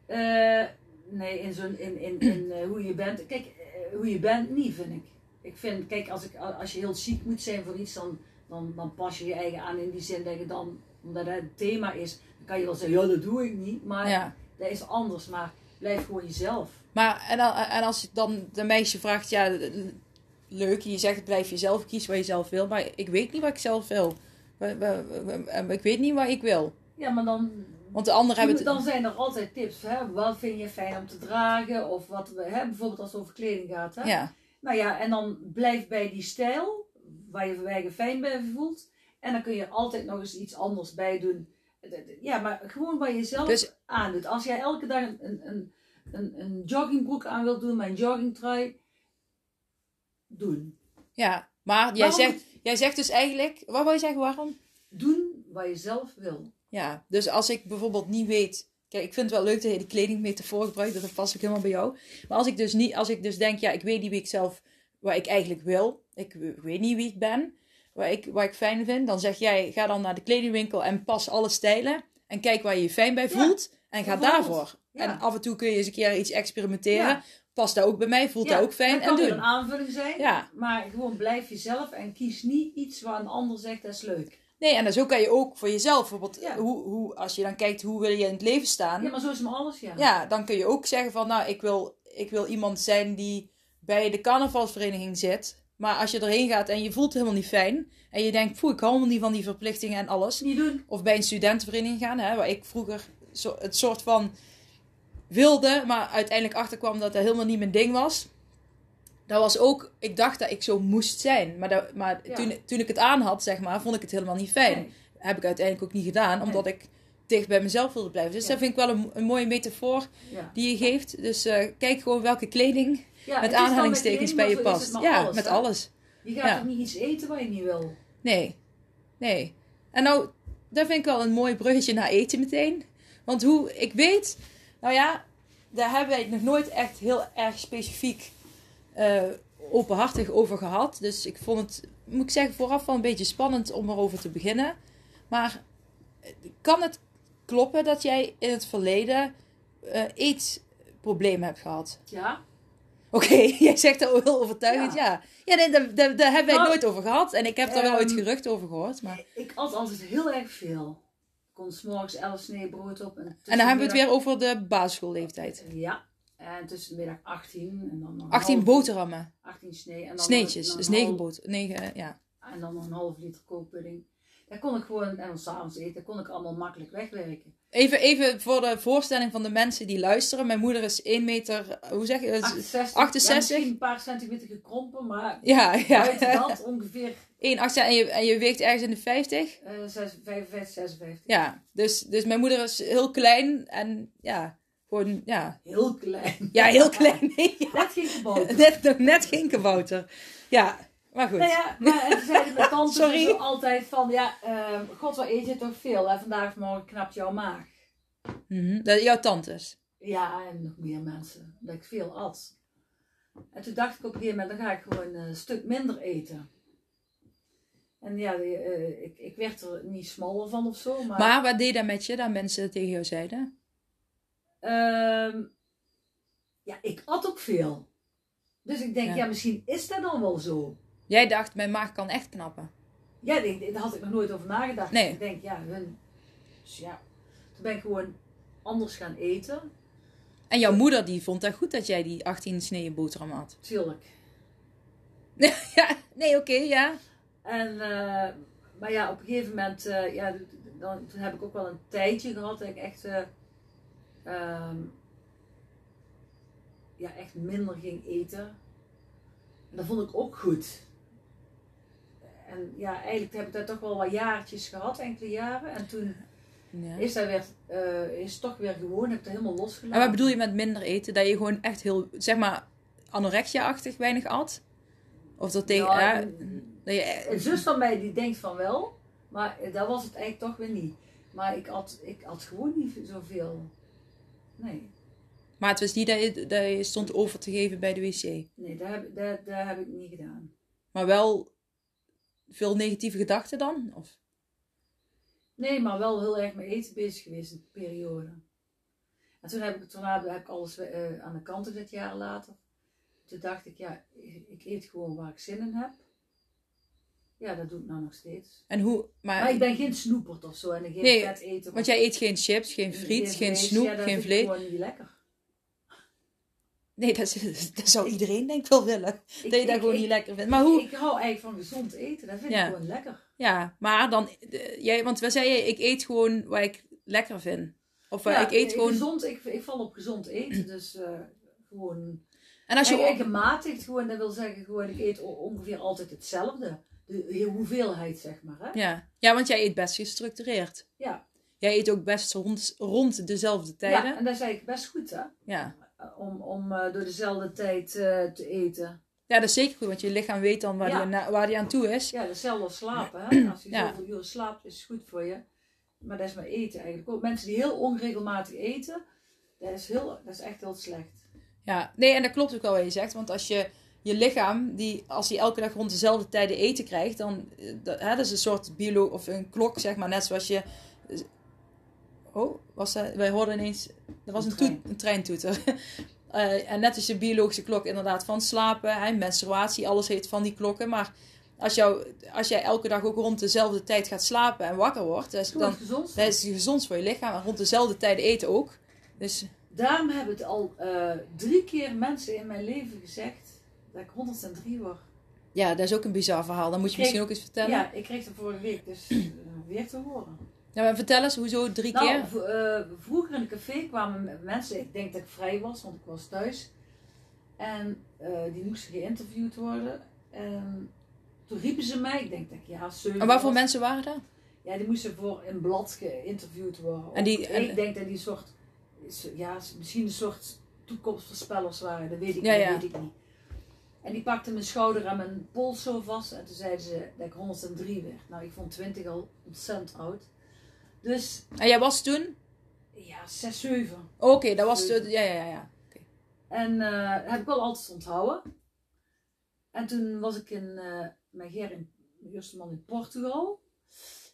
B: Eh, nee, in, zo'n, in, in, in eh, hoe je bent. Kijk, eh, hoe je bent niet, vind ik. Ik vind, kijk, als, ik, als je heel chic moet zijn voor iets, dan, dan, dan pas je je eigen aan in die zin dat je dan, omdat het thema is, dan kan je wel zeggen, ja, dat doe ik niet. Maar
A: Ja.
B: dat is anders. Maar blijf gewoon jezelf.
A: Maar, en, en als je dan de meisje vraagt... Ja, leuk, je zegt blijf jezelf, kies wat je zelf wil. Maar ik weet niet wat ik zelf wil. Ik weet niet wat ik wil.
B: Ja, maar dan,
A: Want de anderen hebben
B: dan zijn er altijd tips. Hè? Wat vind je fijn om te dragen? Of wat, we- hè? bijvoorbeeld als het over kleding gaat. Hè?
A: Ja,
B: Nou ja, en dan blijf bij die stijl waar je, waar je fijn bij voelt. En dan kun je altijd nog eens iets anders bij doen. Ja, maar gewoon waar je zelf
A: Dus-
B: aandoet. Als jij elke dag een, een, een, een, joggingbroek aan wilt doen met een joggingtrui, doen.
A: ja. Maar jij
B: Waarom-
A: zegt, jij zegt dus eigenlijk... Wat wil je zeggen, waarom?
B: Doen wat je zelf wil.
A: Ja, dus als ik bijvoorbeeld niet weet. Kijk, ik vind het wel leuk dat je die kledingmetafoor gebruikt. Dat past ook helemaal bij jou. Maar als ik dus niet, als ik dus denk, ja, ik weet niet wie ik zelf, wat ik eigenlijk wil. Ik weet niet wie ik ben. Wat ik, wat ik fijn vind. Dan zeg jij, ga dan naar de kledingwinkel en pas alle stijlen. En kijk waar je je fijn bij
B: Ja,
A: voelt. en ga daarvoor.
B: Ja.
A: En af en toe kun je eens een keer iets experimenteren.
B: Ja.
A: Past dat ook bij mij? Voelt dat ook fijn?
B: Dat
A: En
B: kan weer
A: doen.
B: een aanvulling zijn.
A: Ja.
B: Maar gewoon blijf jezelf en kies niet iets waar een ander zegt dat is leuk.
A: Nee, en zo kan je ook voor jezelf. Bijvoorbeeld,
B: Ja.
A: hoe, hoe, als je dan kijkt, hoe wil je in het leven staan?
B: Ja, maar zo is maar alles, ja.
A: Ja, dan kun je ook zeggen van, nou, ik wil, ik wil iemand zijn die bij de carnavalsvereniging zit. Maar als je erheen gaat en je voelt het helemaal niet fijn. En je denkt, poeh, ik hou helemaal niet van die verplichtingen en alles.
B: Niet doen.
A: Of bij een studentenvereniging gaan, hè, waar ik vroeger zo, het soort van wilde. Maar uiteindelijk achterkwam dat dat helemaal niet mijn ding was. Dat was ook, ik dacht dat ik zo moest zijn. Maar, dat, maar
B: Ja.
A: toen, toen ik het aan had, zeg maar, vond ik het helemaal niet fijn.
B: Nee.
A: Heb ik uiteindelijk ook niet gedaan, omdat ik dicht bij mezelf wilde blijven. Dus
B: Ja.
A: dat vind ik wel een, een mooie metafoor
B: Ja.
A: die je geeft. Dus eh, kijk gewoon welke kleding met aanhalingstekens bij je past. ja,
B: alles,
A: met
B: hè?
A: alles.
B: Je gaat ook niet iets eten wat je niet wil.
A: Nee, nee. En nou, dat vind ik wel een mooi bruggetje naar eten meteen. Want hoe, ik weet, nou ja, daar hebben wij het nog nooit echt heel erg specifiek eh, openhartig over gehad. Dus ik vond het, moet ik zeggen, vooraf wel een beetje spannend om erover te beginnen. Maar eh, kan het kloppen dat jij in het verleden eh eetproblemen hebt gehad?
B: Ja.
A: Oké, jij zegt dat heel overtuigend, ja. Ja, nee, daar, daar, daar hebben wij het nooit over gehad. En ik heb er wel ooit
B: ehm,
A: gerucht over gehoord. Maar...
B: Ik at altijd heel erg veel. Ik kon s'morgens 11 snee brood op. En,
A: En dan hebben we het weer over de basisschoolleeftijd.
B: Ja. En tussen de middag 18. En dan nog een
A: 18
B: half-
A: boterhammen.
B: 18 snee. En dan
A: Sneetjes.
B: nog-
A: Dus
B: nog een
A: 9
B: half-
A: boter. 9, ja.
B: En dan nog een half liter kookpudding. Dat kon ik gewoon, en dan s'avonds eten, dat kon ik allemaal makkelijk wegwerken.
A: Even, even voor de voorstelling van de mensen die luisteren. Mijn moeder is 1 meter, hoe zeg je het?
B: 68.
A: 68?
B: Ja, misschien een paar centimeter gekrompen, maar
A: Ja, ja.
B: dat ongeveer
A: 1, 8 en je, en je weegt ergens in de 50.
B: eh 6, 55, 56.
A: Ja, dus, dus mijn moeder is heel klein en ja, gewoon, ja.
B: Heel klein.
A: Ja, heel klein. Ja.
B: Net geen gebouwd.
A: Net, net geen kabouter. Ja, maar goed.
B: Nou ja, maar en zeiden mijn tante
A: Sorry.
B: zo altijd van, ja, ehm, god, wat eet je toch veel? En vandaag of morgen knapt jouw maag.
A: Mhm, Dat jouw tantes.
B: Ja, en nog meer mensen. Dat ik veel at. En toen dacht ik op een gegeven moment, dan ga ik gewoon een stuk minder eten. En ja, eh, ik, ik werd er niet smaller van of zo, maar...
A: Maar wat deed dat met je, dat mensen tegen jou zeiden?
B: Ehm, ja, ik at ook veel. Dus ik denk,
A: Ja.
B: ja, misschien is dat dan wel zo.
A: Jij dacht, mijn maag kan echt knappen.
B: Ja, daar had ik nog nooit over nagedacht.
A: Nee.
B: Ik denk, ja, hun... Dus ja, toen ben ik gewoon anders gaan eten.
A: En jouw moeder die vond dat goed dat jij die 18 sneeën boterham had.
B: Tuurlijk.
A: ja, nee, oké, ja.
B: En, eh, maar ja, op een gegeven moment, eh, ja, dan, toen heb ik ook wel een tijdje gehad dat ik echt, eh, ehm, ja, echt minder ging eten. En dat vond ik ook goed. En ja, eigenlijk heb ik dat toch wel wat jaartjes gehad, enkele jaren. En toen
A: ja.
B: is dat weer, eh, is het toch weer gewoon, heb ik helemaal losgelaten.
A: En wat bedoel je met minder eten? Dat je gewoon echt heel, zeg maar, anorexia-achtig weinig at? Of dat tegen...
B: Ja,
A: Ja, dat je,
B: Een zus van mij die denkt van wel, maar dat was het eigenlijk toch weer niet. Maar ik at, ik at gewoon niet zoveel. Nee,
A: maar het was niet dat je, dat je stond over te geven bij de wc.
B: nee dat, heb, dat, dat heb ik niet gedaan.
A: Maar wel veel negatieve gedachten dan? Of?
B: Nee, maar wel heel erg met eten bezig geweest in de periode. En toen heb ik, toen heb ik alles eh, aan de kant gezet, jaren later. Toen dacht ik, ja, ik ik eet gewoon waar ik zin in heb. Ja, dat doe ik nou nog steeds.
A: En hoe... Maar,
B: Maar ik ben geen snoepert of zo en ik geen
A: Nee,
B: vet eten.
A: Want jij eet geen chips, geen friet, geen snoep,
B: ja, dat
A: geen vlees.
B: gewoon niet lekker.
A: Nee, dat, is- dat zou iedereen denk ik wel willen.
B: Ik-
A: dat je dat gewoon
B: ik-
A: niet lekker vindt. Maar hoe...
B: Ik hou eigenlijk van gezond eten. Dat vind
A: Ja.
B: ik gewoon lekker.
A: Ja, maar dan... Jij, want wat zei je? Ik eet gewoon wat ik lekker vind. Of
B: Ja,
A: ik eet gewoon...
B: Gezond, ik, ik val op gezond eten. Dus eh, gewoon...
A: En als je...
B: Je gematigd gewoon, dat wil zeggen gewoon, ik eet ongeveer altijd hetzelfde. De, hoeveelheid, zeg maar. Hè?
A: Ja. ja, want jij eet best gestructureerd.
B: Ja.
A: Jij eet ook best rond, rond dezelfde tijden.
B: ja, en dat is eigenlijk best goed, hè?
A: Ja.
B: Om, om eh, door dezelfde tijd eh, te eten.
A: Ja, dat is zeker goed, want je lichaam weet dan waar,
B: Ja.
A: die, na- waar die aan toe is.
B: Ja, hetzelfde als slapen, hè? Als je
A: Ja.
B: zoveel uur slaapt, is het goed voor je. Maar dat is maar eten eigenlijk ook. Mensen die heel onregelmatig eten, dat is, heel, dat is echt heel slecht.
A: Ja, nee, en dat klopt ook wel wat je zegt. Want als je je lichaam, die, als hij elke dag rond dezelfde tijden eten krijgt, dan eh, dat, hè, dat is een soort biolo of een klok, zeg maar. Net zoals je. Oh, was dat, wij hoorden ineens. Er was
B: Een trein.
A: een treintoeter. Eh, en net als je biologische klok inderdaad van slapen, hè, menstruatie, alles heeft van die klokken. Maar als, jou, als jij elke dag ook rond dezelfde tijd gaat slapen en wakker wordt,
B: Gewoon
A: dan,
B: gezond.
A: dat is gezond voor je lichaam. En rond dezelfde tijden eten ook. Dus
B: Daarom hebben het al eh, drie keer mensen in mijn leven gezegd dat ik 103 word.
A: Ja, dat is ook een bizar verhaal. Dan moet je misschien ook eens vertellen. Ja,
B: Ja, ik kreeg het vorige week dus eh, weer te horen.
A: maar vertel eens, hoezo drie
B: Nou,
A: keer?
B: eh, vroeger in een café kwamen mensen, ik denk dat ik vrij was, want ik was thuis. En eh, die moesten geïnterviewd worden. En toen riepen ze mij, ik denk dat ik ja, zeven
A: En waarvoor mensen waren dat?
B: Ja, die moesten voor een blad geïnterviewd worden.
A: En die- en-
B: ik denk dat die soort, ja, misschien een soort toekomstvoorspellers waren, dat weet ik,
A: Ja,
B: dat
A: ja.
B: weet ik niet. En die pakte mijn schouder en mijn pols zo vast en toen zeiden ze dat ik 103 werd. Nou, ik vond 20 al ontzettend oud. Dus
A: En jij was toen?
B: ja, 6, 7.
A: Oké, dat was... de- ja, ja, ja. ja.
B: En eh, dat heb ik wel altijd onthouden. En toen was ik in, eh mijn Ger in, mijn eerste man in Portugal.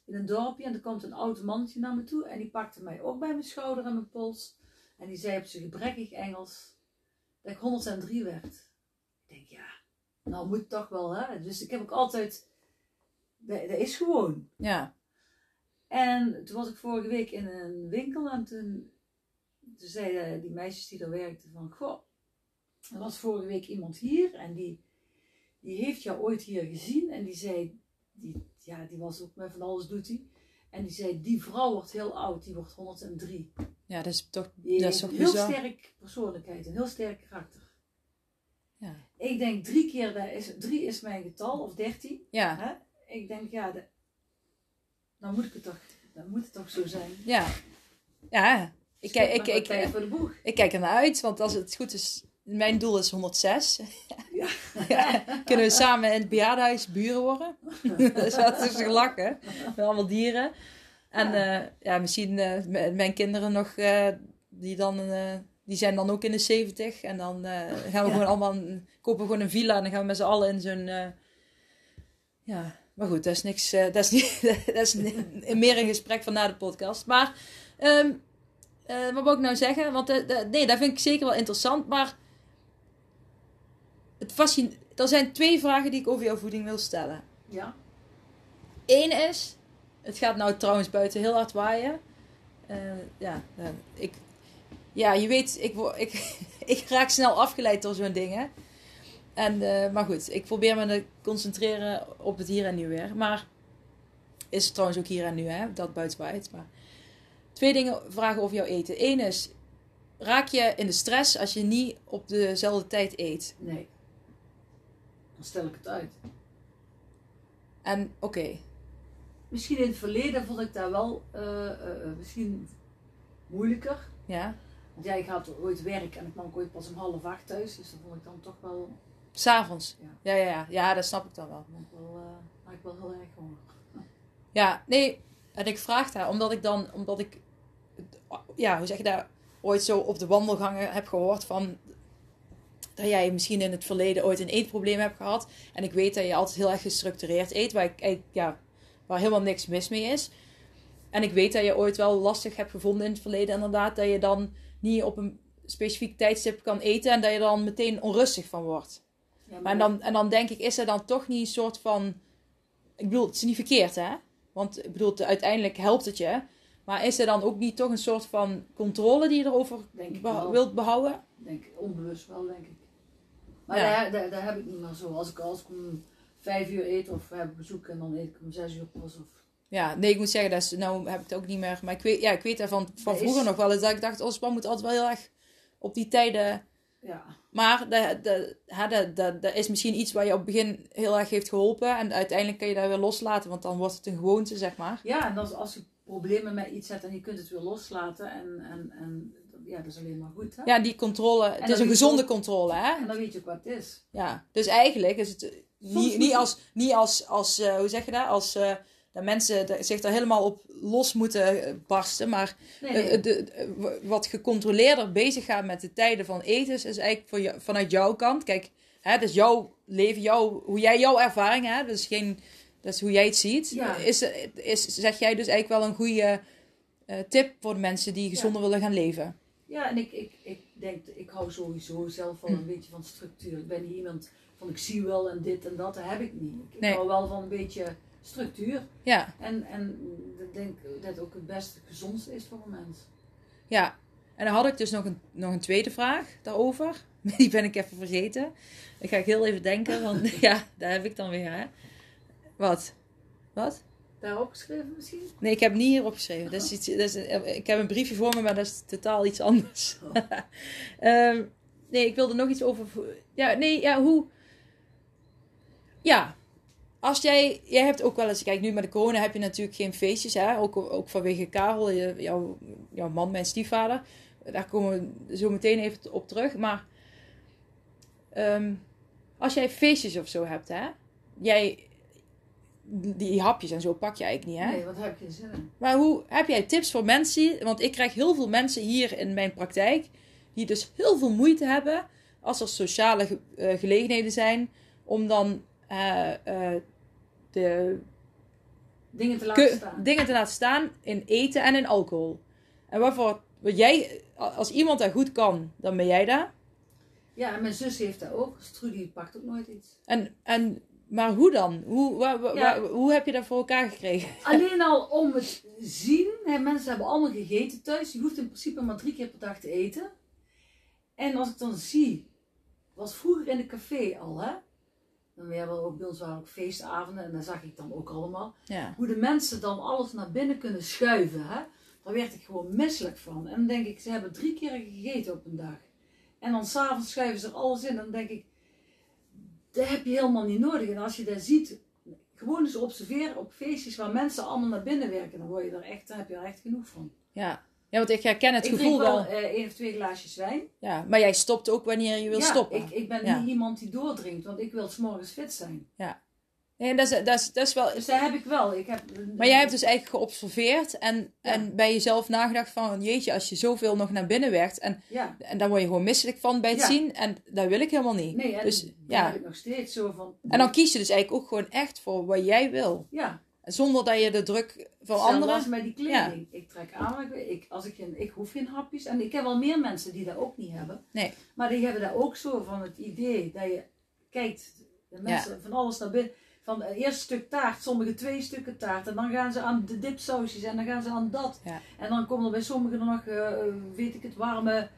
B: In een dorpje. En er komt een oud mannetje naar me toe. En die pakte mij ook bij mijn schouder en mijn pols. En die zei op zijn gebrekkig Engels dat ik 103 werd. Ik denk, ja, nou moet het toch wel, hè. Dus ik heb ook altijd, dat, dat is gewoon.
A: Ja.
B: En toen was ik vorige week in een winkel en toen, toen zeiden die meisjes die daar werkten van, goh, er was vorige week iemand hier en die, die heeft jou ooit hier gezien en die zei, die, ja, die was ook met van alles doet hij. En die zei, die vrouw wordt heel oud, die wordt 103.
A: Ja, dat is toch...
B: Die
A: Dat is toch
B: een heel
A: bizar.
B: sterk persoonlijkheid, een heel sterk karakter. Ik denk drie keer, dat is, drie is mijn getal, of dertien.
A: Ja.
B: Hè? Ik denk, ja, de, dan moet ik het toch, dan moet het toch zo zijn.
A: Ja. Ja. Ik, kijk, ik, ik,
B: wat tijd voor de boeg.
A: ik kijk er naar uit, want als het goed is... Mijn doel is 106.
B: Ja.
A: Ja, kunnen we samen in het bejaardenhuis buren worden? dat is wel tussen lachen. Met allemaal dieren. En
B: Ja.
A: ja, ja misschien eh, m- mijn kinderen nog, eh, die, dan, eh, die zijn dan ook in de 70. En dan eh, gaan we
B: Ja.
A: gewoon allemaal, kopen we gewoon een villa en dan gaan we met z'n allen in zo'n... eh, ja, maar goed, dat is niks, eh, dat is, niet, dat is meer een gesprek van na de podcast. Maar, ehm, eh, wat wil ik nou zeggen? Want nee, dat vind ik zeker wel interessant, maar het fascin er zijn twee vragen die ik over jouw voeding wil stellen.
B: Ja.
A: Eén is, het gaat nou trouwens buiten heel hard waaien. Ja, ik, ja, je weet, ik, ik, ik raak snel afgeleid door zo'n ding. Hè? En, eh, maar goed, ik probeer me te concentreren op het hier en nu weer. Maar is het trouwens ook hier en nu, hè? dat buiten. Maar twee dingen vragen over jouw eten. Eén is, raak je in de stress als je niet op dezelfde tijd eet?
B: Nee. Dan stel ik het uit.
A: En oké,
B: Misschien in het verleden vond ik dat wel eh, eh, misschien moeilijker.
A: ja.
B: Want ja, ik had ooit werk en ik kwam ooit pas om half acht thuis. Dus dat vond ik dan toch wel,
A: S'avonds.
B: Ja.
A: Ja, ja, ja. Ja, dat snap ik dan wel.
B: ik wel, eh, ik wel heel erg honger.
A: Ja, nee. En ik vraag daar omdat ik dan, omdat ik, ja, hoe zeg je dat, ooit zo op de wandelgangen heb gehoord van dat jij misschien in het verleden ooit een eetprobleem hebt gehad. En ik weet dat je altijd heel erg gestructureerd eet, waar, ik, ja, waar helemaal niks mis mee is. En ik weet dat je ooit wel lastig hebt gevonden in het verleden, inderdaad, dat je dan niet op een specifiek tijdstip kan eten en dat je dan meteen onrustig van wordt.
B: Ja,
A: Maar dan, en dan denk ik, is er dan toch niet een soort van. Ik bedoel, het is niet verkeerd, hè? Want ik bedoel, uiteindelijk helpt het je. Maar is er dan ook niet toch een soort van controle die je erover
B: Denk ik
A: beha- wilt behouden?
B: denk ik onbewust wel, denk ik. Maar
A: Ja.
B: daar, daar, daar heb ik niet meer zo. Als ik, als ik om vijf uur eet of heb bezoek en dan eet ik om zes uur pas. Of...
A: Ja, nee, ik moet zeggen, dat is, nou heb ik het ook niet meer. Maar ik weet, ja, ik weet daarvan van
B: Er is-
A: vroeger nog wel eens dat ik dacht, oh, Span moet altijd wel heel erg op die tijden.
B: Ja.
A: Maar dat, dat, dat, dat, is misschien iets waar je op het begin heel erg heeft geholpen. En uiteindelijk kan je dat weer loslaten, want dan wordt het een gewoonte, zeg maar.
B: Ja, en als, als je problemen met iets hebt en je kunt het weer loslaten en, en, en ja, dat is alleen maar goed. Hè?
A: Ja, die controle, het
B: dan
A: is een gezonde
B: ook-
A: controle, hè?
B: En dan weet je ook wat het is.
A: Ja, dus eigenlijk is het
B: Soms
A: niet, niet als, niet als, als eh, hoe zeg je dat, als eh, dat mensen zich er helemaal op los moeten eh, barsten, maar
B: Nee,
A: eh,
B: nee.
A: de, wat gecontroleerder bezig gaan met de tijden van eten, is eigenlijk voor jou- vanuit jouw kant. Kijk, hè, dat is jouw leven, jouw, hoe jij jouw ervaring hebt, dat is, geen, dat is hoe jij het ziet.
B: Ja.
A: Is, is, zeg jij dus eigenlijk wel een goede eh, tip voor de mensen die gezonder willen gaan leven?
B: Ja, en ik, ik, ik denk, ik hou sowieso zelf wel een beetje van structuur. Ik ben niet iemand van ik zie wel en dit en dat, dat heb ik niet. Ik, ik
A: Nee.
B: hou wel van een beetje structuur.
A: Ja,
B: En, en ik denk dat het ook het beste, gezondste is voor een mens.
A: ja. En dan had ik dus nog een, nog een tweede vraag daarover. Die ben ik even vergeten. Dan ga ik heel even denken, want ja, daar heb ik dan weer. Hè. Wat? Wat?
B: Daar opgeschreven misschien?
A: Nee, ik heb niet hierop geschreven. Dat is iets, dat is, ik heb een briefje voor me, maar dat is totaal iets anders.
B: Oh.
A: Ehm, nee, ik wilde nog iets over. Ja, nee, ja, hoe. Ja, als jij. Jij hebt ook wel eens. Kijk, nu met de corona heb je natuurlijk geen feestjes, hè? Ook, ook vanwege Karel, je, jouw, jouw man, mijn stiefvader. Daar komen we zo meteen even op terug. Maar. ehm, als jij feestjes of zo hebt, hè? Jij. Die hapjes en zo pak je eigenlijk niet, hè?
B: Nee, wat heb je zin in?
A: Maar hoe heb jij tips voor mensen? Want ik krijg heel veel mensen hier in mijn praktijk die dus heel veel moeite hebben als er sociale ge- eh, gelegenheden zijn om dan eh, eh, de
B: Dingen te laten staan.
A: dingen te laten staan in eten en in alcohol. En waarvoor, wat jij, als iemand dat goed kan, dan ben jij daar.
B: Ja, en mijn zus heeft dat ook. Trudy pakt ook nooit iets.
A: En, en, maar hoe dan? Hoe, wa- wa-
B: Ja.
A: wa- hoe heb je dat voor elkaar gekregen?
B: Alleen al om het zien. Hè, mensen hebben allemaal gegeten thuis. Je hoeft in principe maar drie keer per dag te eten. En als ik dan zie, was vroeger in de café al, hè. Dan we hebben ook bij ons waren ook feestavonden en daar zag ik dan ook allemaal.
A: Ja.
B: Hoe de mensen dan alles naar binnen kunnen schuiven, hè. Daar werd ik gewoon misselijk van. En dan denk ik, ze hebben drie keer gegeten op een dag. En dan s'avonds schuiven ze er alles in. Dan denk ik, dat heb je helemaal niet nodig. En als je dat ziet, gewoon eens observeren op feestjes waar mensen allemaal naar binnen werken, dan, word je er echt, dan heb je er echt genoeg van.
A: Ja. Ja, want ik herken het
B: ik
A: gevoel
B: drink wel
A: wel.
B: eh, één of twee glaasjes wijn.
A: Ja, maar jij stopt ook wanneer je wil
B: ja,
A: stoppen.
B: Ik, ik ben
A: Ja.
B: niet iemand die doordrinkt, want ik wil 's morgens fit zijn.
A: Nee, dat is, dat, is, dat is wel.
B: Dus dat heb ik wel. Ik heb,
A: Maar jij hebt dus eigenlijk geobserveerd en,
B: Ja.
A: en bij jezelf nagedacht van, jeetje, als je zoveel nog naar binnen werkt en,
B: Ja,
A: en daar word je gewoon misselijk van bij het
B: Ja.
A: zien en dat wil ik helemaal niet.
B: nee, en
A: Dus, ja.
B: heb ik nog steeds zo van...
A: En dan kies je dus eigenlijk ook gewoon echt voor wat jij wil.
B: Ja,
A: Zonder dat je de druk van
B: Hetzelfde
A: anderen...
B: als met die kleding. Ik trek aan, ik, als ik, geen, ik hoef geen hapjes. En ik heb wel meer mensen die dat ook niet hebben.
A: Nee.
B: Maar die hebben daar ook zo van het idee dat je kijkt, de mensen van alles naar binnen. Van het eerste stuk taart, sommige twee stukken taart. En dan gaan ze aan de dipsausjes en dan gaan ze aan dat.
A: Ja.
B: En dan komen er bij sommigen er nog, eh, weet ik het, warme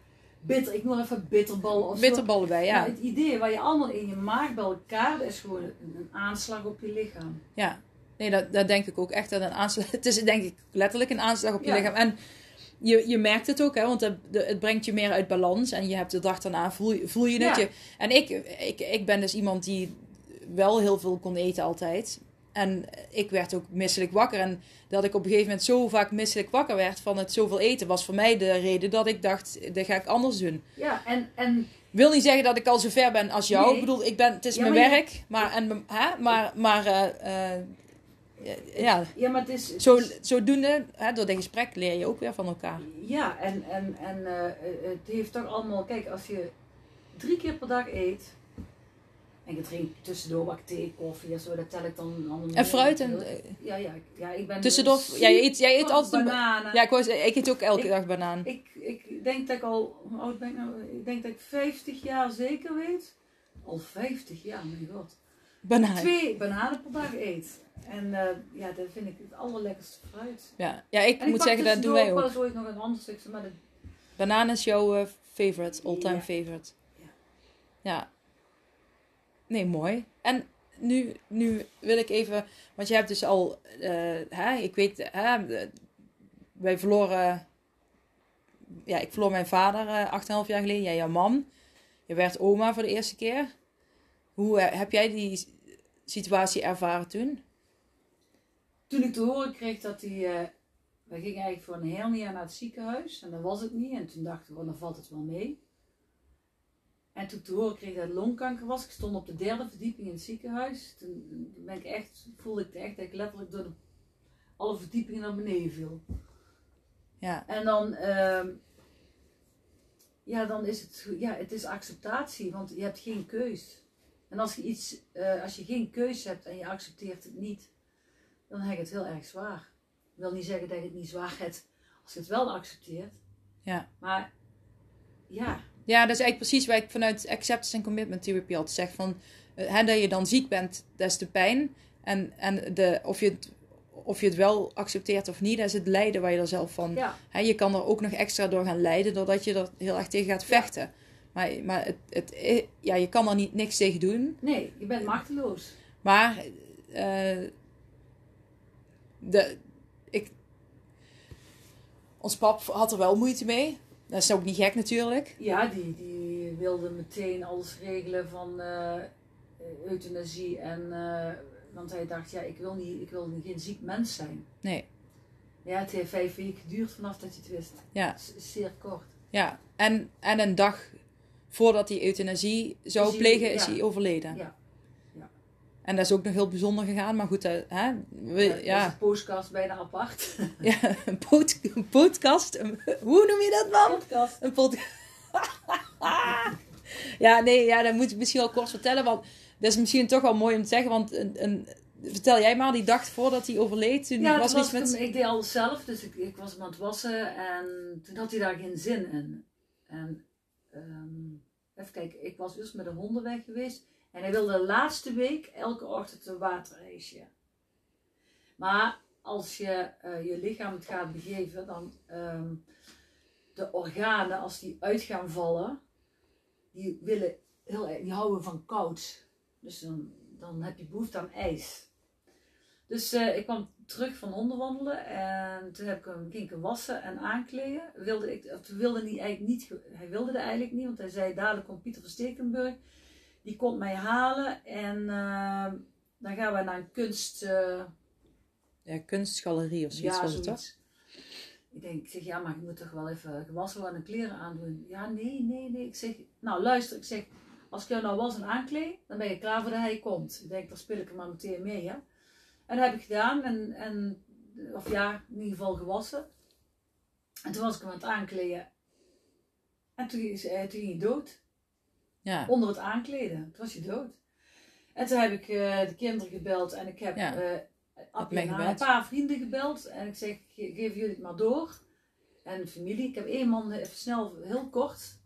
B: bitter. Ik noem even bitterballen of zo.
A: Bitterballen bij, ja.
B: Maar het idee waar je allemaal in je maakt bij elkaar, dat is gewoon een aanslag op je lichaam.
A: Ja, nee, dat, dat denk ik ook echt. Dat een aanslag, het is denk ik letterlijk een aanslag op je
B: Ja.
A: lichaam. En je, je merkt het ook, hè, want het, het brengt je meer uit balans. En je hebt de dag daarna, voel, je- voel je het.
B: Ja.
A: Je, en ik, ik, ik ben dus iemand die wel heel veel kon eten altijd. En ik werd ook misselijk wakker. En dat ik op een gegeven moment zo vaak misselijk wakker werd van het zoveel eten, was voor mij de reden dat ik dacht, dat ga ik anders doen.
B: Ja, en, en
A: wil niet zeggen dat ik al zo ver ben als jou.
B: Nee.
A: Ik bedoel, ik ben, het is
B: Ja,
A: mijn
B: maar je-
A: werk. Maar, en, hè, maar, maar eh, eh, ja,
B: ja, maar het is... het
A: zo, zodoende, hè, door dit gesprek leer je ook weer van elkaar.
B: Ja, en, en, en eh, het heeft toch allemaal... Kijk, als je drie keer per dag eet... En je drinkt tussendoor wat thee, koffie en zo, dat tel ik dan allemaal
A: En fruit en...
B: Ja, ja, ja, ik ben...
A: Tussendoor,
B: dus-
A: ja, je eet, jij eet
B: Oh,
A: altijd
B: bananen.
A: Ja, ik, zeggen, ik eet ook elke
B: Ik-
A: dag banaan.
B: Ik, ik denk dat ik al... Hoe oud ben ik nou? Ik denk dat ik 50 jaar zeker weet. Al 50 jaar, mijn god.
A: Banaan.
B: Twee bananen per dag eet. En eh, ja, dat vind ik het allerlekkerste fruit.
A: Ja, ja ik moet zeggen, dat doen wij
B: wel
A: ook.
B: eens ooit nog een ander stukje, maar dat
A: Banaan is jouw eh, favorite, all-time
B: Ja.
A: favorite.
B: Ja.
A: Ja. Nee, mooi. En nu, nu wil ik even, want je hebt dus al, eh, hè, ik weet, hè, de- wij verloren, ja, ik verloor mijn vader eh 8,5 jaar geleden, jij jouw man. Je werd oma voor de eerste keer. Hoe heb jij die situatie ervaren toen?
B: Toen ik te horen kreeg dat hij. eh wij gingen eigenlijk voor een hernia naar het ziekenhuis en dat was het niet. En toen dachten we, oh, dan valt het wel mee. En toen ik te horen kreeg dat het longkanker was, ik stond op de derde verdieping in het ziekenhuis. Toen toen ben ik echt, voelde ik echt dat ik letterlijk door de, alle verdiepingen naar beneden viel.
A: Ja,
B: En dan, ehm, ja, dan is het, ja, het is acceptatie, want je hebt geen keus. En als je iets, eh, als je geen keus hebt en je accepteert het niet, dan heb je het heel erg zwaar. Ik wil niet zeggen dat je het niet zwaar hebt als je het wel accepteert.
A: ja.
B: Maar ja,
A: Ja, dat is eigenlijk precies waar ik vanuit acceptance en commitment therapy altijd zeg van, eh, hè, dat je dan ziek bent, dat is de pijn. En, en de, of, je het, of je het wel accepteert of niet, dat is het lijden waar je er zelf van.
B: Ja,
A: Hè, je kan er ook nog extra door gaan lijden, doordat je er heel erg tegen gaat vechten. Maar, maar het, het, ja, je kan er niet, niks tegen doen.
B: nee, je bent machteloos.
A: Maar eh, de, ik, ons pap had er wel moeite mee. Dat is ook niet gek natuurlijk.
B: Ja, die, die wilde meteen alles regelen van eh, euthanasie. En, eh, want hij dacht, ja, ik wil, niet, ik wil geen ziek mens zijn.
A: Nee,
B: Ja, het heeft vijf weken geduurd vanaf dat je het wist.
A: ja.
B: Zeer kort.
A: ja. En, en een dag voordat hij euthanasie zou
B: Is hij-
A: plegen, is hij overleden.
B: Ja.
A: En dat is ook nog heel bijzonder gegaan. Maar goed, eh, hè? We-
B: Ja,
A: ja.
B: De podcast bijna apart.
A: Ja, een, pod- een podcast. Een- hoe noem je dat man?
B: podcast.
A: Een podcast. ja, nee, ja, dat moet ik misschien wel kort vertellen. Want dat is misschien toch wel mooi om te zeggen. Want een, een, vertel jij maar, die dag voordat hij overleed. Toen
B: Ja,
A: was
B: was
A: met.
B: ik deed alles zelf, dus ik, ik was hem aan het wassen en toen had hij daar geen zin in. En ehm, even kijken, ik was dus met de honden weg geweest en hij wilde de laatste week elke ochtend een waterijsje. Maar als je eh, je lichaam het gaat begeven, dan ehm, de organen, als die uit gaan vallen, die willen heel die houden van koud. Dus dan, dan heb je behoefte aan ijs. Dus eh, ik kwam terug van hondenwandelen en toen heb ik hem, hem wassen en aankleden. Wilde ik, of wilde hij eigenlijk niet, hij wilde dat eigenlijk niet, want hij zei dadelijk komt Pieter van Stekenburg. Die komt mij halen en eh, dan gaan we naar een kunst... eh,
A: Ja, kunstgalerie of zoiets
B: ja,
A: was het.
B: Ik denk, ik zeg, ja, maar je moet toch wel even gewassen worden en kleren aandoen. Ja, nee, nee, nee. Ik zeg, nou luister, ik zeg, als ik jou nou was en aankleed, dan ben je klaar voor dat hij komt. Ik denk, dan speel ik hem maar meteen mee, hè. En dat heb ik gedaan en, en of ja, in ieder geval gewassen. En toen was ik hem aan het aankleden. En toen, is- eh, toen ging hij dood.
A: Ja.
B: Onder het aankleden. Toen was hij dood. En toen heb ik eh, de kinderen gebeld en ik heb
A: Ja.
B: eh, een paar vrienden gebeld. En ik zeg, ge- geef jullie het maar door. En familie. Ik heb één man even snel, heel kort.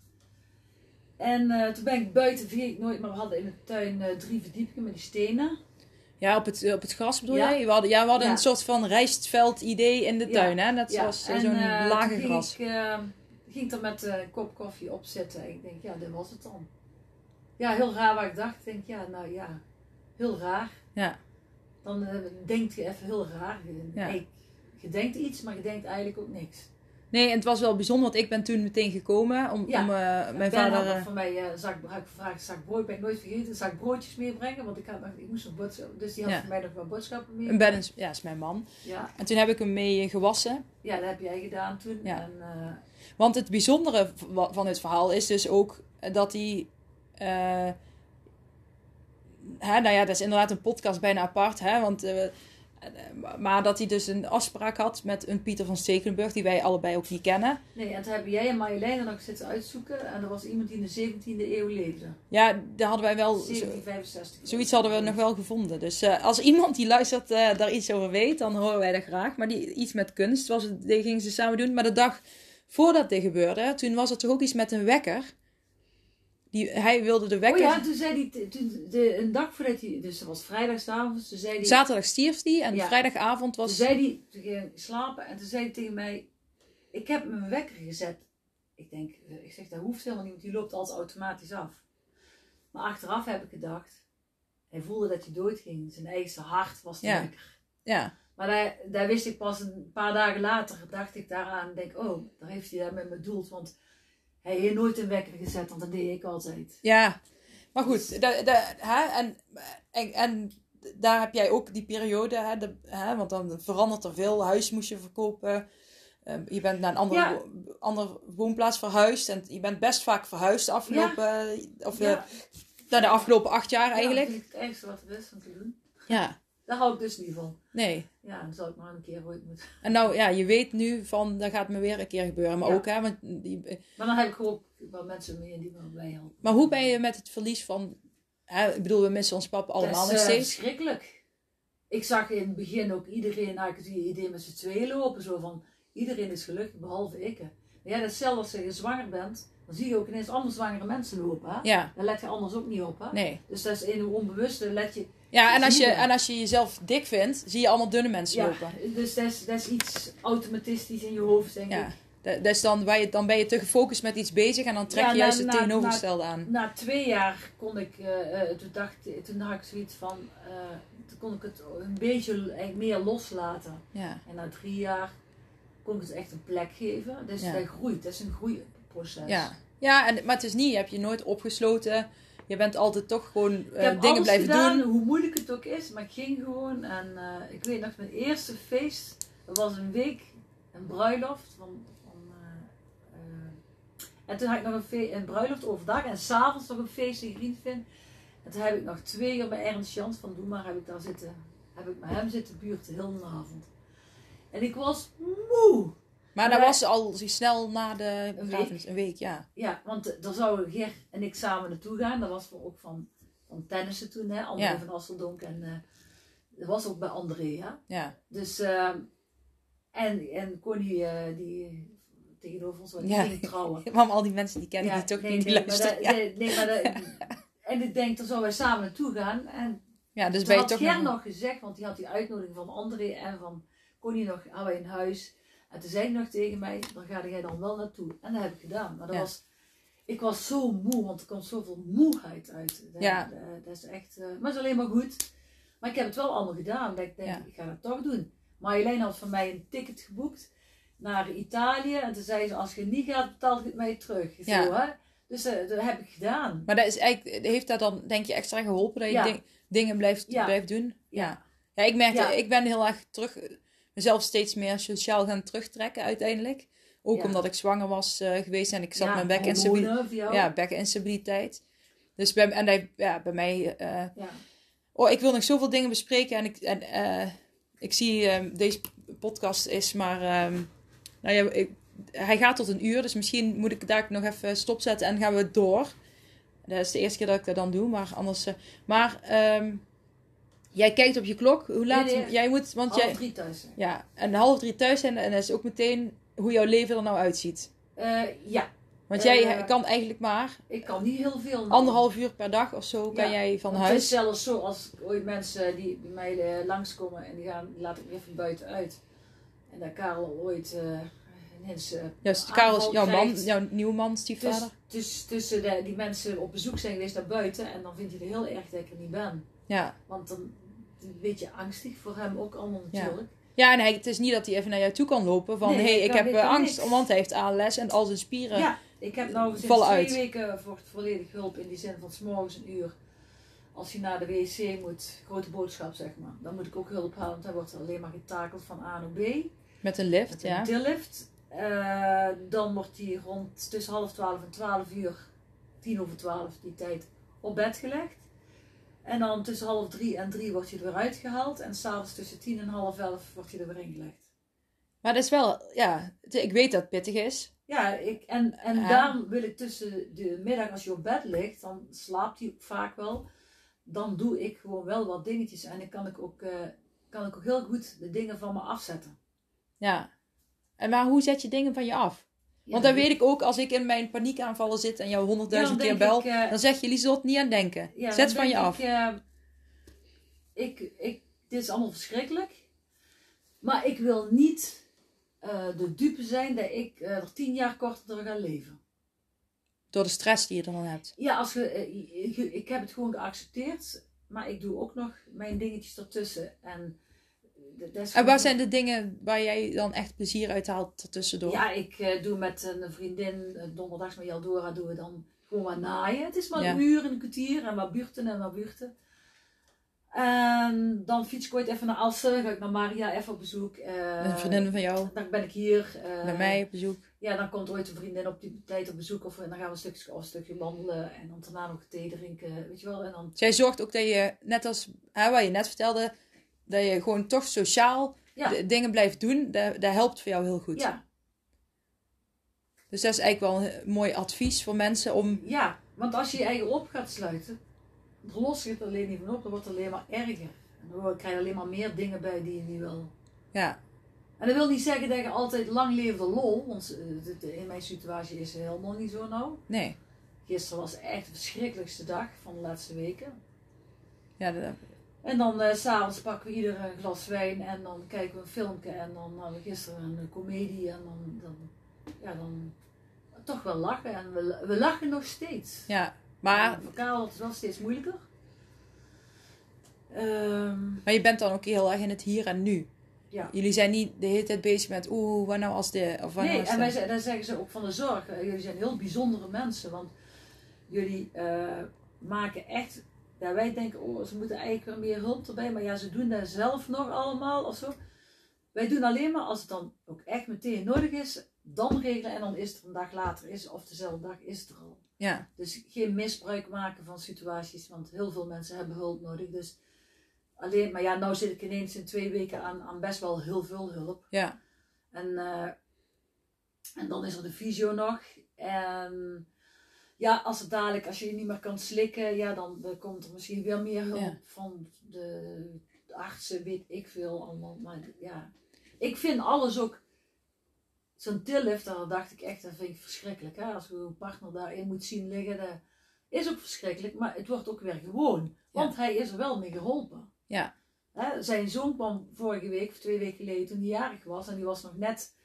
B: En eh, toen ben ik buiten, vergeet ik nooit, maar we hadden in de tuin eh, drie verdiepingen met die stenen.
A: Ja, op het, op het gras bedoel
B: Ja.
A: jij? We hadden, ja, we hadden
B: Ja.
A: een soort van rijstveld idee in de tuin, hè? Dat was eh, zo'n
B: eh,
A: lage gras.
B: Ik eh, ging er met eh, een kop koffie op zitten. En ik denk, ja, dit was het dan. Ja, heel raar wat ik dacht. Ik denk, ja, nou ja, heel raar.
A: Ja.
B: Dan eh, denkt je even heel raar. Je,
A: Ja.
B: hey, je denkt iets, maar je denkt eigenlijk ook niks.
A: Nee, en het was wel bijzonder, want ik ben toen meteen gekomen om,
B: Ja.
A: om eh, mijn
B: ben
A: vader...
B: had
A: eh,
B: van mij uh, zak, had ik gevraagd, zak brood, ben ik nooit vergeten, zak broodjes meebrengen, want ik, had nog, ik moest nog boodschappen, dus die had
A: Ja.
B: voor mij nog wel boodschappen mee.
A: een is- ja, is mijn man.
B: Ja,
A: En toen heb ik hem mee gewassen.
B: ja, dat heb jij gedaan toen.
A: Ja.
B: En,
A: Want het bijzondere van dit verhaal is dus ook dat hij. Eh, hè, nou ja, dat is inderdaad een podcast bijna apart. Hè, want, eh, eh, maar dat hij dus een afspraak had met een Pieter van Stekelenburg, die wij allebei ook niet kennen.
B: nee, en toen hebben jij en Marjolein nog zitten uitzoeken en er was iemand die in de 17e eeuw leefde.
A: Ja, daar hadden wij wel. zo-
B: 1765.
A: Zoiets hadden we nog wel gevonden. Dus als iemand die luistert daar iets over weet, dan horen wij dat graag. Maar die, iets met kunst, was het, die gingen ze samen doen. Maar de dag voordat dit gebeurde, toen was er toch ook iets met een wekker. Die, hij wilde de
B: Oh
A: wekker.
B: ja, toen zei hij, toen, de, een dag voordat hij, dus dat was vrijdagavond, toen zei hij,
A: Zaterdag stierf die en
B: Ja.
A: vrijdagavond
B: toen
A: was.
B: zei hij, toen slapen en toen zei hij tegen mij, ik heb mijn wekker gezet. Ik denk, eh, ik zeg, dat hoeft helemaal niet, want die loopt altijd automatisch af. Maar achteraf heb ik gedacht, hij voelde dat hij doodging. Zijn eigen hart was de
A: Ja.
B: wekker.
A: Ja,
B: Maar daar, daar wist ik pas een paar dagen later, dacht ik daaraan, en denk, oh, daar heeft hij daar met me bedoeld. Want hij heeft nooit een wekker gezet, want dat deed ik altijd.
A: ja. Maar goed, da, hè, en, en, en daar heb jij ook die periode, hè, de, hè, want dan verandert er veel. Huis moest je verkopen. Eh, je bent naar een andere,
B: Ja.
A: wo- andere woonplaats verhuisd. En je bent best vaak verhuisd de afgelopen, of, eh,
B: Ja,
A: de afgelopen acht jaar eigenlijk.
B: Ja, dat is het ergste wat er is om te doen.
A: Ja,
B: Daar hou ik dus niet van.
A: nee.
B: Ja, dan zal ik maar een keer ooit moeten.
A: En nou ja, je weet nu van, dat gaat me weer een keer gebeuren. Maar
B: Ja.
A: ook, hè, want die,
B: Maar dan heb ik ook wel mensen mee die me bij helpen.
A: maar hoe ben je met het verlies van, hè, ik bedoel, we missen ons papa allemaal
B: dat
A: nog
B: is eh,
A: steeds.
B: verschrikkelijk. Ik zag in het begin ook iedereen eigenlijk het idee met z'n tweeën lopen. Zo van, iedereen is gelukkig behalve ik. Maar ja, dat is zelfs als je zwanger bent, dan zie je ook ineens allemaal zwangere mensen lopen. Hè?
A: Ja,
B: Daar let je anders ook niet op. Hè?
A: nee.
B: Dus dat is in een onbewuste, let je,
A: Ja, en als, je, en als je jezelf dik vindt, zie je allemaal dunne mensen
B: Ja,
A: lopen.
B: dus dat is, dat is iets automatistisch in je hoofd, denk
A: Ja.
B: ik.
A: Da- Dus dan ben, je, dan ben je te gefocust met iets bezig en dan trek je
B: Ja,
A: juist
B: na-
A: het tegenovergestelde aan.
B: Na twee jaar kon ik, eh, eh, toen, dacht, toen had ik zoiets van, eh, toen kon ik het een beetje eigenlijk meer loslaten.
A: Ja.
B: En na drie jaar kon ik het echt een plek geven. Dus
A: Ja.
B: dat groeit, dat is een groeiproces.
A: Ja, ja en, maar het is niet, je hebt je nooit opgesloten. Je bent altijd toch gewoon eh, dingen blijven
B: gedaan,
A: doen.
B: hoe moeilijk het ook is, maar ik ging gewoon. En eh, ik weet nog, mijn eerste feest, dat was een week, een bruiloft van... van eh, en toen had ik nog een, fe- een bruiloft overdag en s'avonds nog een feest in Greenfin. En toen heb ik nog twee uur bij Ernst Jans van Doe maar, heb ik daar zitten, heb ik met hem zitten buurten, heel de avond. En ik was moe.
A: Maar dat was al snel na de begrafenis. Een week, ja.
B: Ja, want eh, daar zouden Ger en ik samen naartoe gaan. Dat was voor, ook van, van tennissen toen, hè. André
A: Ja.
B: van Asseldonk. En eh, dat was ook bij André, ja.
A: Ja,
B: Dus, ehm, en, en Connie, eh, die tegenover ons, was,
A: Ja.
B: ging trouwen.
A: maar al die mensen die kennen
B: Ja,
A: die toch
B: nee,
A: niet
B: nee, maar
A: luisteren.
B: nee, nee, maar en ik denk, daar zouden wij samen naartoe gaan. En
A: ja, dus ben je
B: had
A: toch
B: Ger
A: nog...
B: nog gezegd, want die had die uitnodiging van André en van Connie nog, hadden wij in huis. En toen zei hij nog tegen mij, dan ga jij dan wel naartoe. En dat heb ik gedaan. Maar dat
A: Ja.
B: was, ik was zo moe, want er komt zoveel moeheid uit. Dat,
A: Ja.
B: dat, dat is echt, eh, maar het is alleen maar goed. Maar ik heb het wel allemaal gedaan. Dat ik denk,
A: Ja.
B: ik ga dat toch doen. Marjolein had van mij een ticket geboekt naar Italië. En toen zei ze, als je niet gaat, betaal ik het mij terug. Zo, hè? Dus eh, dat heb ik gedaan.
A: Maar dat is eigenlijk, heeft dat dan, denk je, extra geholpen dat je ding- dingen blijft, doen?
B: Ja.
A: Ja. Ik merk, ik ben heel erg terug, mezelf steeds meer sociaal gaan terugtrekken uiteindelijk. Ook
B: Ja.
A: omdat ik zwanger was eh, geweest en ik zat met
B: hormonen voor jou.
A: Ja, bekkeninstabiliteit. Dus bij, en hij, ja, bij mij, eh,
B: Ja.
A: oh, ik wil nog zoveel dingen bespreken en ik, en, eh, ik zie, ehm, deze podcast is maar, ehm, nou ja, ik, hij gaat tot een uur, dus misschien moet ik daar nog even stopzetten en gaan we door. Dat is de eerste keer dat ik dat dan doe, maar anders. maar ehm, jij kijkt op je klok. Hoe laat?
B: Nee, nee.
A: Jij moet, want
B: Half
A: jij,
B: drie thuis zijn.
A: ja, en half drie thuis zijn en dat is ook meteen hoe jouw leven er nou uitziet.
B: Eh, ja,
A: Want
B: Eh,
A: jij kan eigenlijk maar
B: ik kan niet heel veel.
A: anderhalf uur per dag of zo kan
B: Ja,
A: jij van
B: Want Het is
A: huis.
B: zelfs zo als ooit mensen die bij mij eh, langskomen en die, gaan, die laat ik weer van buiten uit. En dat Karel ooit eh ineens eh,
A: Juist, Karel is jouw man, jouw nieuwe man,
B: Dus,
A: stiefvader.
B: dus tussen de, die mensen op bezoek zijn geweest naar buiten en dan vindt hij het heel erg dat ik er niet ben.
A: Ja.
B: Want dan een beetje angstig voor hem ook allemaal
A: Ja.
B: natuurlijk.
A: Ja, en hij, het is niet dat hij even naar jou toe kan lopen van...
B: Nee,
A: hé, hey,
B: ik
A: heb eh, angst,
B: niks.
A: want hij heeft ALS en al zijn spieren...
B: Ja, ik heb nou sinds twee
A: uit.
B: weken voor volledig hulp in die zin van 's morgens een uur. Als je naar de wc moet, grote boodschap zeg maar. Dan moet ik ook hulp halen, want hij wordt alleen maar getakeld van A naar B.
A: Met een lift,
B: Met
A: ja.
B: een tillift. Eh, dan wordt hij rond tussen half twaalf en twaalf uur, tien over twaalf die tijd, op bed gelegd. En dan tussen half drie en drie wordt hij er weer uitgehaald. En s'avonds tussen tien en half elf wordt hij er weer ingelegd.
A: Maar dat is wel... Ja, ik weet dat het pittig is.
B: Ja, ik, en, en
A: Ja.
B: daarom wil ik tussen de middag, als je op bed ligt, dan slaapt hij vaak wel. Dan doe ik gewoon wel wat dingetjes. En dan kan ik ook, eh, kan ik ook heel goed de dingen van me afzetten.
A: Ja. En maar hoe zet je dingen van je af? Want dan weet ik ook, als ik in mijn paniekaanvallen zit en jou honderdduizend keer bel...
B: ik, eh,
A: dan zeg je, Lieselot, niet aan denken. Zet van je af.
B: Ik, eh, ik, ik, dit is allemaal verschrikkelijk. Maar ik wil niet eh, de dupe zijn dat ik eh, er tien jaar korter ga leven.
A: Door de stress die je er dan hebt.
B: Ja, als je- ik heb het gewoon geaccepteerd. Maar ik doe ook nog mijn dingetjes ertussen. En,
A: En waar zijn de dingen waar jij dan echt plezier uit haalt ertussendoor?
B: Ja, ik eh, doe met een vriendin, eh, donderdags met Jaldora, doen we dan gewoon wat naaien. Het is maar
A: Ja.
B: een uur en een kwartier en wat buurten en wat buurten. En dan fiets ik ooit even naar Assen, ga ik naar Maria even op bezoek. eh,
A: Een vriendin van jou,
B: Dan ben ik hier. eh,
A: bij mij op bezoek.
B: Ja, dan komt ooit een vriendin op die tijd op bezoek of dan gaan we een stukje, een stukje wandelen en dan daarna nog thee drinken, weet je wel. En dan,
A: Zij zorgt ook dat je, net als hè, wat je net vertelde, dat je gewoon toch sociaal
B: Ja.
A: dingen blijft doen. Dat, dat helpt voor jou heel goed.
B: ja,
A: Dus dat is eigenlijk wel een mooi advies voor mensen om...
B: ja, want als je je eigen op gaat sluiten, dan los je het alleen niet van op, dan wordt het alleen maar erger. En dan krijg je alleen maar meer dingen bij die je niet wil.
A: Ja,
B: En dat wil niet zeggen dat je altijd lang leefde lol, want eh, in mijn situatie is het helemaal niet zo nou.
A: nee.
B: Gisteren was echt de verschrikkelijkste dag van de laatste weken.
A: Ja, dat-
B: En dan s eh, s'avonds pakken we ieder een glas wijn en dan kijken we een filmpje en dan hadden we gisteren een comedie en dan, dan, ja, dan toch wel lachen. En we, we lachen nog steeds.
A: Ja, maar...
B: Is het wel steeds moeilijker. Um,
A: maar je bent dan ook heel erg in het hier en nu.
B: Ja.
A: Jullie zijn niet de hele tijd bezig met oeh, wat nou als de... Of
B: nee, nou en wij, dan zeggen ze ook van de zorg. Eh, jullie zijn heel bijzondere mensen, want jullie uh, maken echt... Ja, wij denken, oh, ze moeten eigenlijk meer hulp erbij, maar ja, ze doen dat zelf nog allemaal of zo. Wij doen alleen maar als het dan ook echt meteen nodig is, dan regelen en dan is het een dag later is, of dezelfde dag is het er al.
A: Ja.
B: Dus geen misbruik maken van situaties, want heel veel mensen hebben hulp nodig. Dus alleen, maar ja, nou zit ik ineens in twee weken aan, aan best wel heel veel hulp.
A: Ja.
B: En, uh, en dan is er de fysio nog. En ja, als het dadelijk, als je je niet meer kan slikken, ja, dan, komt er misschien weer meer hulp van de, artsen, weet ik veel allemaal. Maar ja, ik vind alles ook. Zo'n tillifter, dacht ik echt, dat vind ik verschrikkelijk. Hè? Als we een partner daarin moet zien liggen, dat is ook verschrikkelijk. Maar het wordt ook weer gewoon. Want hij is er wel mee geholpen.
A: Ja.
B: Hè? Zijn zoon kwam vorige week, of twee weken geleden, toen hij jarig was. En die was nog net,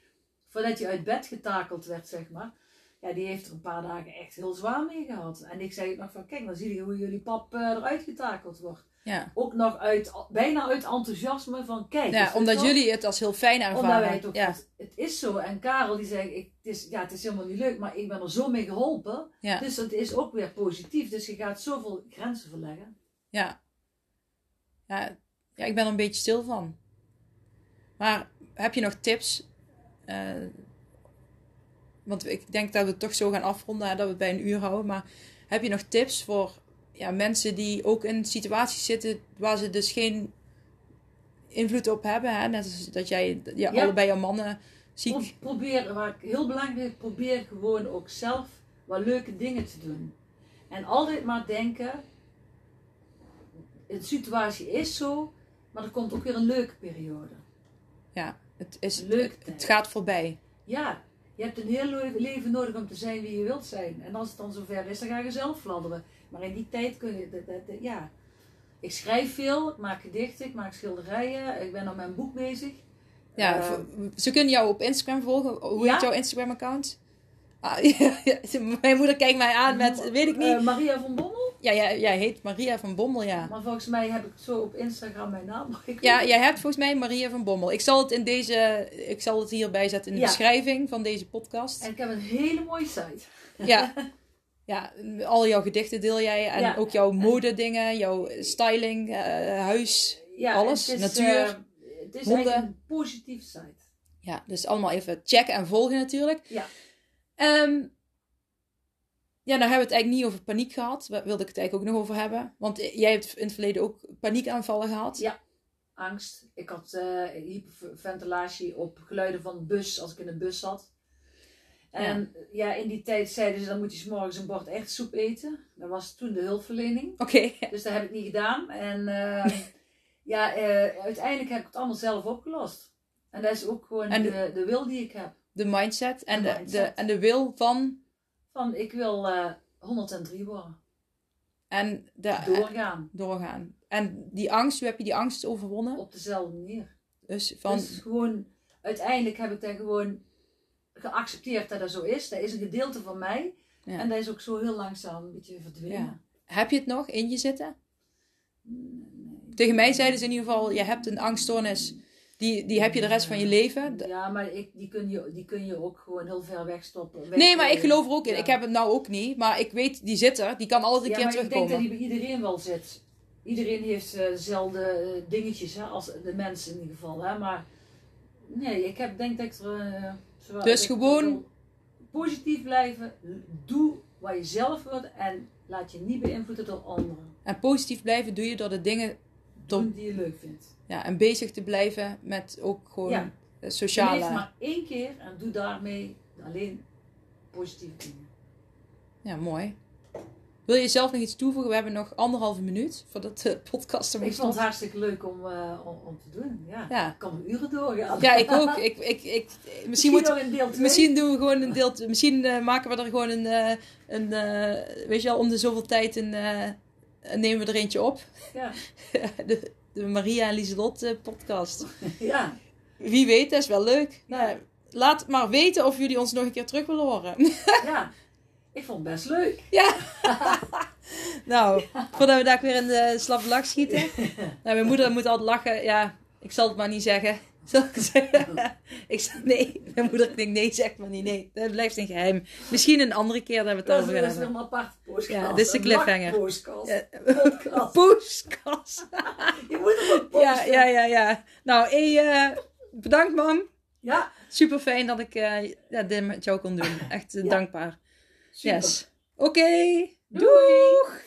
B: voordat hij uit bed getakeld werd, zeg maar ja, die heeft er een paar dagen echt heel zwaar mee gehad. En ik zei nog van, kijk, dan zie je hoe jullie pap uh, eruit getakeld wordt.
A: Ja.
B: Ook nog uit, bijna uit enthousiasme van, kijk.
A: Ja, omdat jullie het als heel fijn ervaren. Omdat wij
B: het ook, ja. het, is zo. En Karel die zei, ik, het, is, ja, het is helemaal niet leuk, maar ik ben er zo mee geholpen.
A: Ja.
B: Dus het is ook weer positief. Dus je gaat zoveel grenzen verleggen.
A: Ja. Ja, ja ik ben er een beetje stil van. Maar heb je nog tips? Uh, want ik denk dat we het toch zo gaan afronden, dat we het bij een uur houden. Maar heb je nog tips voor ja, mensen die ook in situaties zitten waar ze dus geen invloed op hebben? Hè? Net als dat jij ja, allebei jouw mannen ziek...
B: Probeer, waar ik heel belangrijk probeer gewoon ook zelf wat leuke dingen te doen. En altijd maar denken, de situatie is zo, maar er komt ook weer een leuke periode.
A: Ja, het, is, Leuk het gaat voorbij.
B: Ja, je hebt een heel leven nodig om te zijn wie je wilt zijn. En als het dan zover is, dan ga je zelf fladderen. Maar in die tijd kun je, ja. Ik schrijf veel, ik maak gedichten, ik maak schilderijen, ik ben aan mijn boek bezig.
A: Ja, uh, ze kunnen jou op Instagram volgen. Hoe ja? heet jouw Instagram-account? Ah, ja, mijn moeder kijkt mij aan met, weet ik niet. Uh,
B: Maria van Bommel?
A: Ja, jij, jij heet Maria van Bommel, ja.
B: Maar volgens mij heb ik zo op Instagram mijn naam.
A: Ja, jij hebt volgens mij Maria van Bommel. Ik zal het, in deze, ik zal het hierbij zetten in de beschrijving van deze podcast.
B: En ik heb een hele mooie site.
A: Ja, ja al jouw gedichten deel jij. En ook jouw modedingen, jouw styling, uh, huis, ja, alles, het is, natuur, uh,
B: Het is een positieve site.
A: Ja, dus allemaal even checken en volgen natuurlijk.
B: Ja.
A: Um, ja, nou hebben we het eigenlijk niet over paniek gehad. Daar wilde ik het eigenlijk ook nog over hebben. Want jij hebt in het verleden ook paniekaanvallen gehad.
B: Ja, angst. Ik had uh, hyperventilatie op geluiden van de bus als ik in de bus zat. En ja. in die tijd zeiden ze, dan moet je s morgens een bord echt soep eten. Dat was toen de hulpverlening.
A: Oké.
B: Dus dat heb ik niet gedaan. En uh, ja, uh, uiteindelijk heb ik het allemaal zelf opgelost. En dat is ook gewoon de, de, wil die ik heb.
A: De mindset en de, mindset. de, en de wil van
B: van ik wil uh, eh, 103 worden.
A: En de,
B: doorgaan.
A: doorgaan. En die angst, hoe heb je die angst overwonnen?
B: Op dezelfde manier.
A: Dus van...
B: Dus gewoon, uiteindelijk heb ik dan gewoon geaccepteerd dat dat zo is. Dat is een gedeelte van mij. En dat is ook zo heel langzaam een beetje verdwenen. Ja.
A: Heb je het nog in je zitten? Nee. Tegen mij zeiden ze in ieder geval, je hebt een angststoornis die, die heb je de rest van je leven.
B: Ja, maar ik, die, kun je, die kun je ook gewoon heel ver wegstoppen.
A: nee, maar ik geloof er ook in. Ik heb het nou ook niet. Maar ik weet, die zit er. Die kan altijd een keer terugkomen.
B: ik denk dat die bij iedereen wel zit. Iedereen heeft uh, dezelfde eh, dingetjes, hè, als de mensen in ieder geval. Hè, maar nee, ik heb, denk dat ik er...
A: Uh, dus gewoon...
B: Positief blijven. Doe wat je zelf wilt. En laat je niet beïnvloeden door anderen.
A: En positief blijven doe je door de dingen...
B: Doen die je leuk vindt.
A: Ja, en bezig te blijven met ook gewoon ja. sociale...
B: Je leeft maar één keer en doe daarmee alleen positieve dingen.
A: Ja, mooi. Wil je zelf nog iets toevoegen? We hebben nog anderhalve minuut voordat de podcast er
B: Ik vond het hartstikke leuk om, uh, om, om, te doen. Ja.
A: ja.
B: Ik kan uren doorgaan.
A: Ja, ik ook. Ik, ik, ik, misschien, misschien, moet, misschien doen we gewoon een deel. Misschien uh, maken we er gewoon een, uh, een weet je wel, om de zoveel tijd een nemen we er eentje op.
B: Ja.
A: De, de Maria en Lieselot eh, podcast.
B: ja.
A: Wie weet, dat is wel leuk. Nou, laat maar weten of jullie ons nog een keer terug willen horen.
B: ja. Ik vond het best leuk.
A: Ja. nou, voordat we daar weer in de slappe lach schieten. Nou, mijn moeder moet altijd lachen. Ja, ik zal het maar niet zeggen. Zal ik zeggen? Ik zeg nee. Mijn moeder denkt nee, zeg maar niet nee. Dat blijft een geheim. Misschien een andere keer dat we het over gaan
B: dat is
A: hebben.
B: een aparte podcast.
A: Ja, dit is de
B: Een
A: cliffhanger. Ja.
B: Podcast.
A: Poeskas.
B: Je moet hem ook
A: Ja,
B: posten.
A: ja, ja, ja. Nou, hey, eh, bedankt man.
B: Ja,
A: Super fijn dat ik eh, ja, dit met jou kon doen. Echt eh,
B: Ja.
A: dankbaar.
B: super.
A: Yes. Oké.
B: Doei.
A: Doeg.